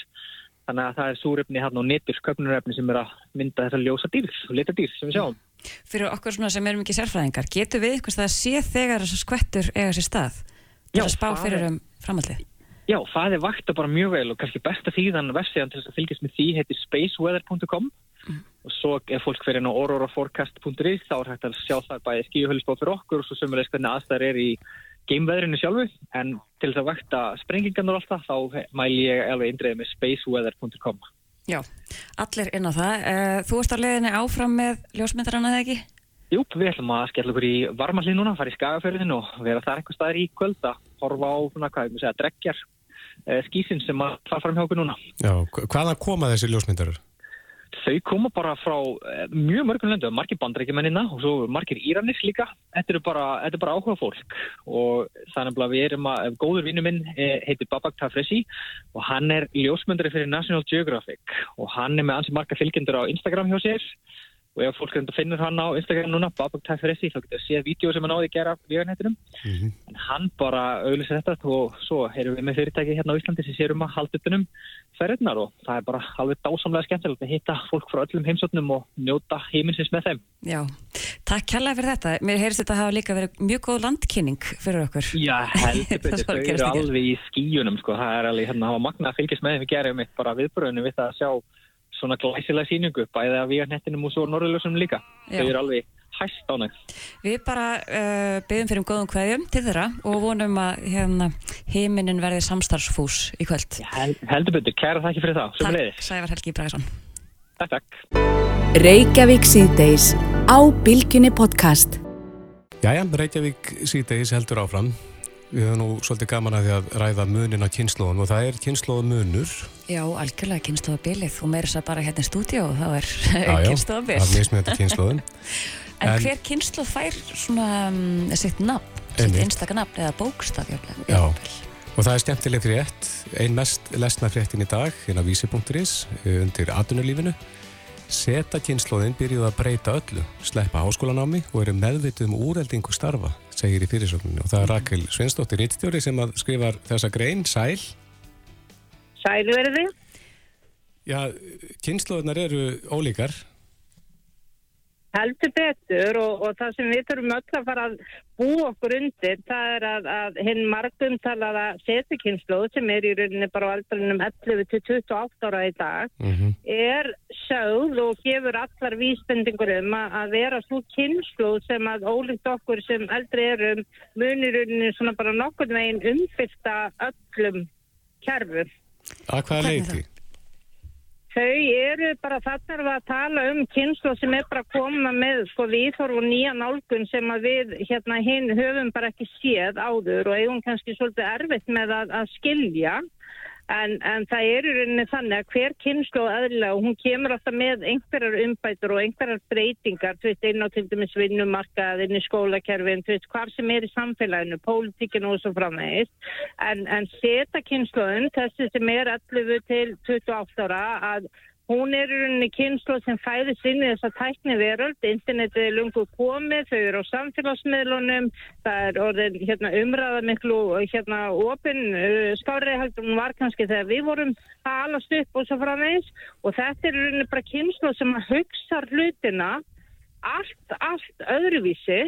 þannig að það er súrefni hérna og netur köpnurefni sem er að mynda þessa ljósa dýrs og leta dýrs sem við sjáum. Fyrir okkur sem erum ekki sérfræðingar, getur við eitthvað að sé þegar þessar skvettur eiga sér stað? Já, að spá fyrir um framhaldið? Já, það er vakta bara mjög vel og kannski besta þýðan vefsíðan til þess að fylgjast með því heitir spaceweather.com mm. og svo er fólk fyrir ná auroraforecast.is þá er hægt að sjá það bæði skíuhölusbóð fyrir okkur og svo sömulegst hvernig aðstæðar er í geimveðrinu sjálfu en til þess að vakta sprengingarnar alltaf þá mæl ég alveg indreið með spaceweather.com Já, allir inn á það. Eh, þú ert á leðinni áfram með ljósmyndarana eða ekki? Jú, við ætlum að skella okkur í varmallin núna, fara í skagafjörðin og vera þar eitthvað staðir í kvöld að horfa á hvað ég myndi segja, dreggjar eh, skísin sem að fara fram hjá okkur núna. Já, hvaða koma þessi ljósmyndarar? Þau koma bara frá eh, mjög mörgum löndu, margir bandrækjumennina og svo margir íranis líka. Þetta er bara, bara áhuga fólk og þannig að við erum að, góður vinnu minn eh, heitir Babak Tafresi og hann er ljósmyndari fyrir National Geographic og hann er með ansi marga fylgjendur á Instagram hjá sér og ef fólk finnur hann á Instagram núna, Babak Tafressi, þá getur það séð vídeo sem hann áði að gera á veganhættinum. Mm -hmm. En hann bara auðvitað þetta og svo erum við með fyrirtæki hérna á Íslandi sem sérum að halda utanum ferðirnar og það er bara alveg dásamlega skemmtilegt að hitta fólk frá öllum heimsotnum og njóta heiminsins með þeim. Já, takk kærlega fyrir þetta. Mér heyrst þetta að hafa líka verið mjög góð landkynning fyrir okkur. Já, heldur betur, þau eru alveg í skíunum sko, það er alveg hérna að hafa magna að fylgjast með þeim við gerum eitt bara viðbröðinu við það að sjá svona glæsilega síningu, bæðið af Víarnettinum og svo Norðurljósum líka. Já. Þau eru alveg hægt ánægt. Við bara uh, byggjum fyrir um góðum hverjum til þeirra og vonum að hérna, heiminin verði samstarfsfús í kvöld. Já, held, heldur betur, kæra þakki fyrir það. Takk, Sævar Helgi Bræðsson. Takk, takk. Reykjavík síðdeis á Bilginni podcast. Jæja, Reykjavík síðdeis heldur áfram. Við höfum nú svolítið gaman að því að ræða munin á kynnslóðum og það er kynnslóða munur. Já, algjörlega kynnslóða bilið og meira þess að bara hérna í stúdíu og þá er kynnslóða bil. Já, já, það er mismjöndi kynnslóðum. en, en hver kynnslóð fær svona um, sitt nafn, sitt einstakar nafn eða bókstaf? Já, og það er skemmtileg frétt, ein mest lesna fréttin í dag, hérna vísi.is, eh, undir aðunulífinu. Seta kynnslóðin byrjuð að breyta öllu, sleppa háskólanámi og eru meðvitið um úreldingu starfa segir í fyrirsögninu og það er Rakel Svensdóttir Rittstjóri sem skrifar þessa grein, Sæl Sælu verður þið? Já, kynnslóðunar eru ólíkar heldur betur og, og það sem við þurfum öll að fara að bú okkur undir það er að, að hinn margumtalaða setukynnslóð sem er í rauninni bara á aldrinum 11 til 28 ára í dag mm -hmm. er sögð og gefur allar vísbendingur um að vera svo kynnslóð sem að ólíkt okkur sem eldri erum munir rauninni svona bara nokkur veginn umfyrsta öllum kerfur. Að hvaða leiti? Þau eru bara þarna að tala um kynslu sem er bara koma með sko viðhorf og nýja nálgun sem að við hérna hinn höfum bara ekki séð áður og eigum kannski svolítið erfitt með að, að skilja En, en það er í rauninni þannig að hver kynslu og aðla og hún kemur alltaf með einhverjar umbætur og einhverjar breytingar þú veist, einn á til dæmis vinnumarkað inn í skólakerfin, þú veist, hvað sem er í samfélaginu, pólitíkinu og svo framvegist en, en seta kynsluðun þessi sem er 11 til 28 ára að Hún er í rauninni kynslu sem fæðist inn í þessa tækni veröld, internetið er lungu komið, þau eru á samfélagsmiðlunum, það er orðin hérna, umræða miklu hérna, opinn, uh, skárið heldur hún var kannski þegar við vorum að alast upp og svo framvegs og þetta er í rauninni bara kynslu sem að hugsa hlutina allt, allt öðruvísi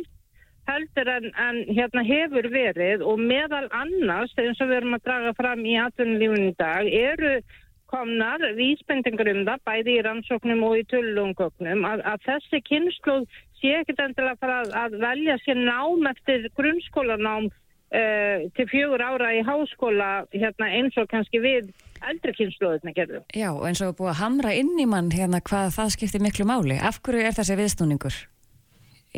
heldur en, en hérna hefur verið. Og meðal annars, eins og við erum að draga fram í atvinnulífunum í dag, eru komnar vísbendingur um það, bæði í rannsóknum og í tullungögnum, að, að þessi kynnslóð sé ekkert endilega að fara að, að velja sér nám eftir grunnskólanám uh, til fjögur ára í háskóla hérna, eins og kannski við eldri kynnslóðina gerðu. Já, eins og búið að hamra inn í mann hérna hvað það skiptir miklu máli. Af hverju er þessi viðsnúningur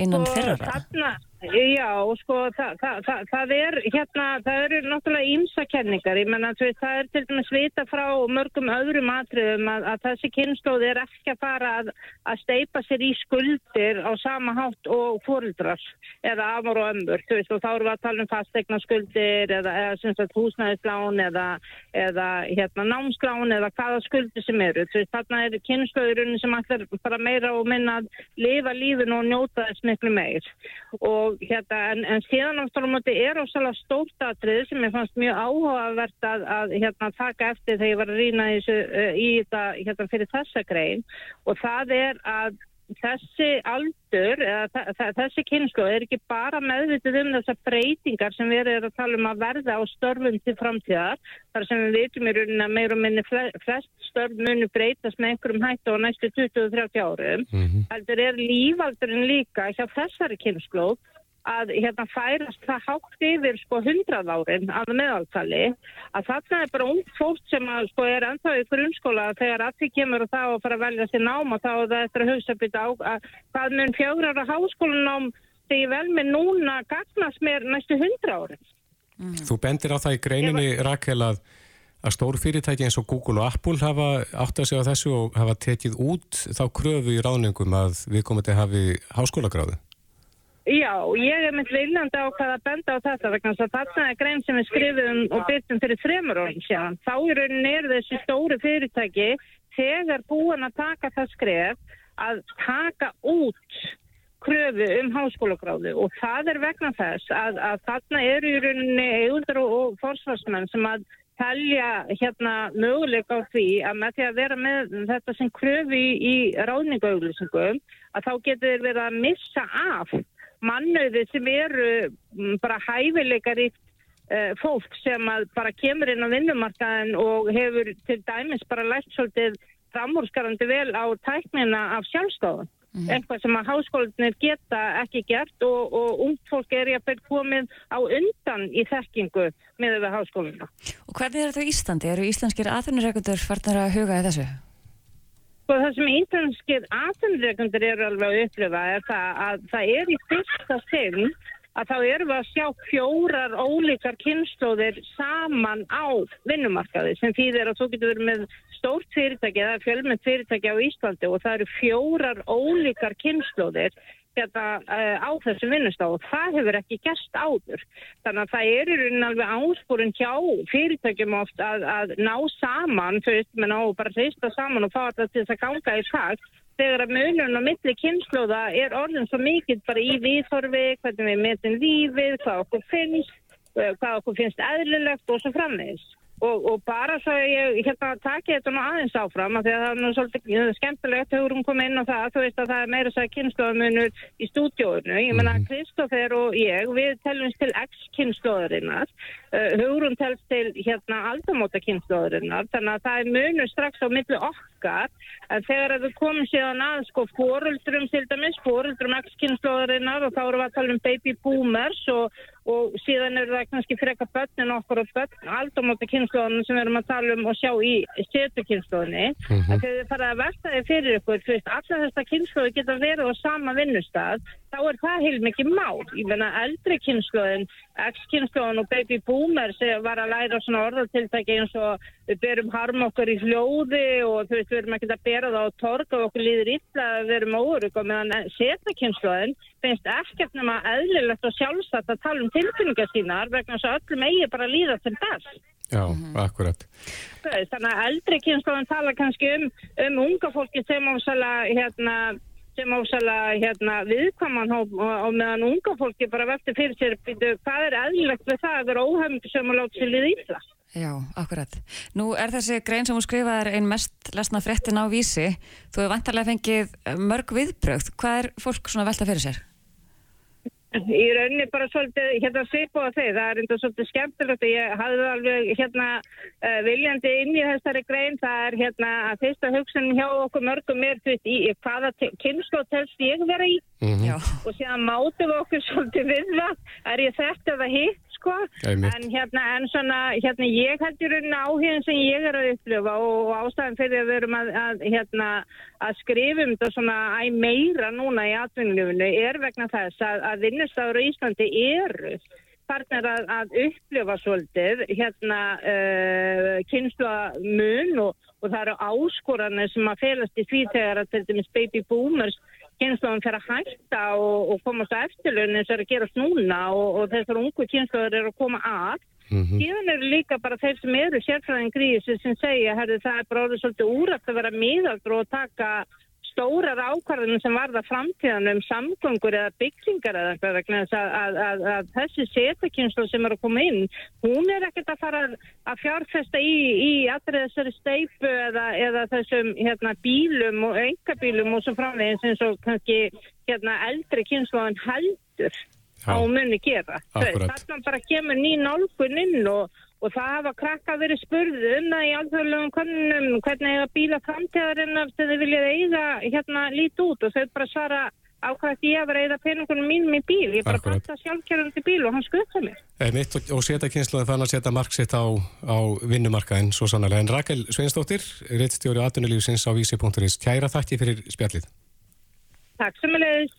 innan þeirra? Þarna, Já, sko, það, það, það, er hérna, það eru náttúrulega ímsakenningar, ég menna það er til dæmis vita frá mörgum öðrum atriðum að, að þessi kynnslóð er ekki að fara að, að steipa sér í skuldir á sama hátt og fórildrar eða afmur og ömbur, þú veist, og þá eru við að tala um fastegna skuldir eða, eða sem sagt húsnæðislán eða, eða hérna námsklán eða hvaða skuldir sem eru, þú veist, þarna er kynnslóðurinn sem allir bara meira og minna að lifa lífin og njóta þess miklu meir. Og og hérna en, en síðan ástæðanumöndi er ósalega stórt aðrið sem ég fannst mjög áhugavert að, að hérna taka eftir þegar ég var að rýna í, í þetta hérna fyrir þessa grein og það er að þessi aldur, eða þessi kynslu er ekki bara meðvitið um þessar breytingar sem við erum að tala um að verða á störfum til framtíðar þar sem við vitum í rauninni að meir og minni flest störf munu breytast með einhverjum hættu á næstu 20-30 árum. Mm -hmm. Þetta er lífaldurinn líka hjá þessari kynslu að hérna færast það hátt yfir sko hundrað árin af meðaltali að þarna er bara ung fólk sem að sko er ennþá í grunnskóla þegar að því kemur og þá að fara að velja sér nám og þá er það eftir að hugsa byrja á að hvað mun fjögrar að háskólanám þegar vel með núna gagnast mér næstu hundra árin. Mm. Þú bendir á það í greininni var... Rakel að að stór fyrirtæki eins og Google og Apple hafa átt að segja þessu og hafa tekið út þá kröfu í ráningum að við komum til að hafi háskólagráðu. Já, ég er mynd viljandi á hvað að benda á þetta vegna þess að þarna er grein sem við skrifum og byrjum fyrir þremur orðin séðan. Þá í rauninni er þessi stóru fyrirtæki þegar búin að taka það skref að taka út kröfu um háskólagráðu og það er vegna þess að, að þarna eru í rauninni eigundur og, og forsvarsmenn sem að telja hérna möguleika á því að með því að vera með þetta sem kröfu í, í ráðningauglusingum að þá getur verið að missa af mannauði sem eru mm, bara hæfileikar í uh, fólk sem bara kemur inn á vinnumarkaðin og hefur til dæmis bara lært svolítið framhórskarandi vel á tæknina af sjálfstofan. Mm. Eitthvað sem að háskólinir geta ekki gert og, og ung fólk er jáfnveg komið á undan í þekkingu með við háskólina. Og hvernig er þetta í Íslandi? Eru íslenskir aðunurreikundur farnar að huga þessu? Sko það sem ítalskir aðsendreikundir eru alveg að upplifa er það að það er í fyrsta sinn að þá erum við að sjá fjórar ólíkar kynnslóðir saman á vinnumarkaði sem þýðir að þú getur verið með stórt fyrirtæki eða fjölmynd fyrirtæki á Íslandi og það eru fjórar ólíkar kynnslóðir hérna, uh, á þessum vinnustáð og það hefur ekki gæst áður. Þannig að það er rauninni alveg ásporun hjá fyrirtækjum oft að, að ná saman, þú veist, menn á bara reista saman og fá þetta til þess að ganga í takt þegar að munun og milli kynnslóða er orðin svo mikið bara í viðhorfi, hvernig við metin lífið, hvað okkur finnst, eh, hvað okkur finnst eðlilegt og svo framvegis. Og, og bara svo ég hérna taki þetta nú aðeins áfram að því að það er nú svolítið skemmtilegt hefur hún komið inn á það þú veist að það er meira sæð kynnslóðamunur í stúdjóinu ég menna -hmm. Kristófer og ég við telumst til X-kynnslóðarinnar uh, Hugrun telst til hérna aldamóta kynnslóðarinnar þannig að það er munur strax á milli okkar en þegar við komum síðan að sko fóruldrum til dæmis, fóruldrum X-kynnslóðarinnar og þá erum við að tala um baby boomers og og síðan eru það kannski freka börnin okkur og börn aldamóta kynnslóðunum sem við erum að tala um og sjá í setu kynnslóðunni mm -hmm. að þegar þið fara að versta þið fyrir ykkur þú veist, alla þesta kynnslóðu geta verið á sama vinnustad, þá er það heil mikið mál, ég menna eldri kynnslóðin X-kynnslóðun og baby boomer sem var að læra svona orðatiltæki eins og við berum harm okkur í hljóði og þú veist, við erum ekki að bera það á torg og okkur líður illa að við erum órug og meðan setu kynnslóðin finnst ekkert nema eðlilegt og sjálfsagt að tala um tilfinningar sínar vegna þess að öllum eigi bara að líða til þess. Já, akkurat. Þannig að eldri kynstofan tala kannski um, um unga fólki sem ásala hérna, sem ásala hérna, viðkvaman og, og meðan unga fólki bara velti fyrir sér hvað er eðlilegt við það að vera óhæmdu sem að láta sér liða ítla. Já, akkurat. Nú er þessi grein sem hún skrifaði einn mest lesna fréttin á vísi. Þú hefur vantarlega fengið mörg viðbröð. Hvað er fólk svona velta fyrir sér? Í rauninni bara svolítið hérna svipa á þeir, það er enda svolítið skemmtilegt og ég hafði alveg hérna uh, viljandi inn í þessari grein, það er hérna að fyrsta hugsun hjá okkur mörgum er því í hvaða kynnslóð telst ég vera í? Mm -hmm. og síðan mátum við okkur svolítið við það, er ég þetta eða hitt sko. En hérna, en svona, hérna, ég held í rauninni áhugin sem ég er að upplifa og, og ástæðan fyrir að við erum að, að hérna, að skrifum þetta svona æ meira núna í atvinnulífunu er vegna þess að, að vinnustáður í Íslandi eru farnir að, að upplifa svolítið hérna uh, kynslu mun og, og það eru áskoranir sem að felast í því þegar að til dæmis baby boomers kynnslóðum fyrir að hætta og, og komast á eftirlun eins og er að gera snúna og, og þessar ungu kynnslóður eru að koma að. Mm -hmm. Síðan eru líka bara þeir sem eru sérfræðin grísi sem segja að það er bara orðið svolítið úrætt að vera miðaldur og taka stórar ákvarðunum sem varða framtíðanum samgöngur eða byggingar eða eitthvað vegna þess að, að, að, að þessi setakynnslu sem er að koma inn hún er ekkert að fara að fjárfesta í, í allri þessari steipu eða, eða þessum hérna, bílum og engabílum og svo framvegins eins og kannski hérna, eldri kynslu en heldur á munni gera. Þannig bara kemur ný nálgun inn og og það hafa krakka verið spurðu um það í alþjóðlegum konunum hvernig eiga bíla framtíðarinnar þegar þið viljið eiga hérna lít út. Og þau bara svara ákvæmt ég að vera eða peningunum mínum í bíl? Ég bara panta sjálfkjörðandi bíl og hann skuttar mér Mitt og, og setja kynslu þannig að setja marksitt á, á vinnumarkaðin svo sannlega en Rakel Sveinsdóttir reittstjóri aðunulífsins á vísi.is kæra þakki fyrir spjallið. Takk sem að leiðis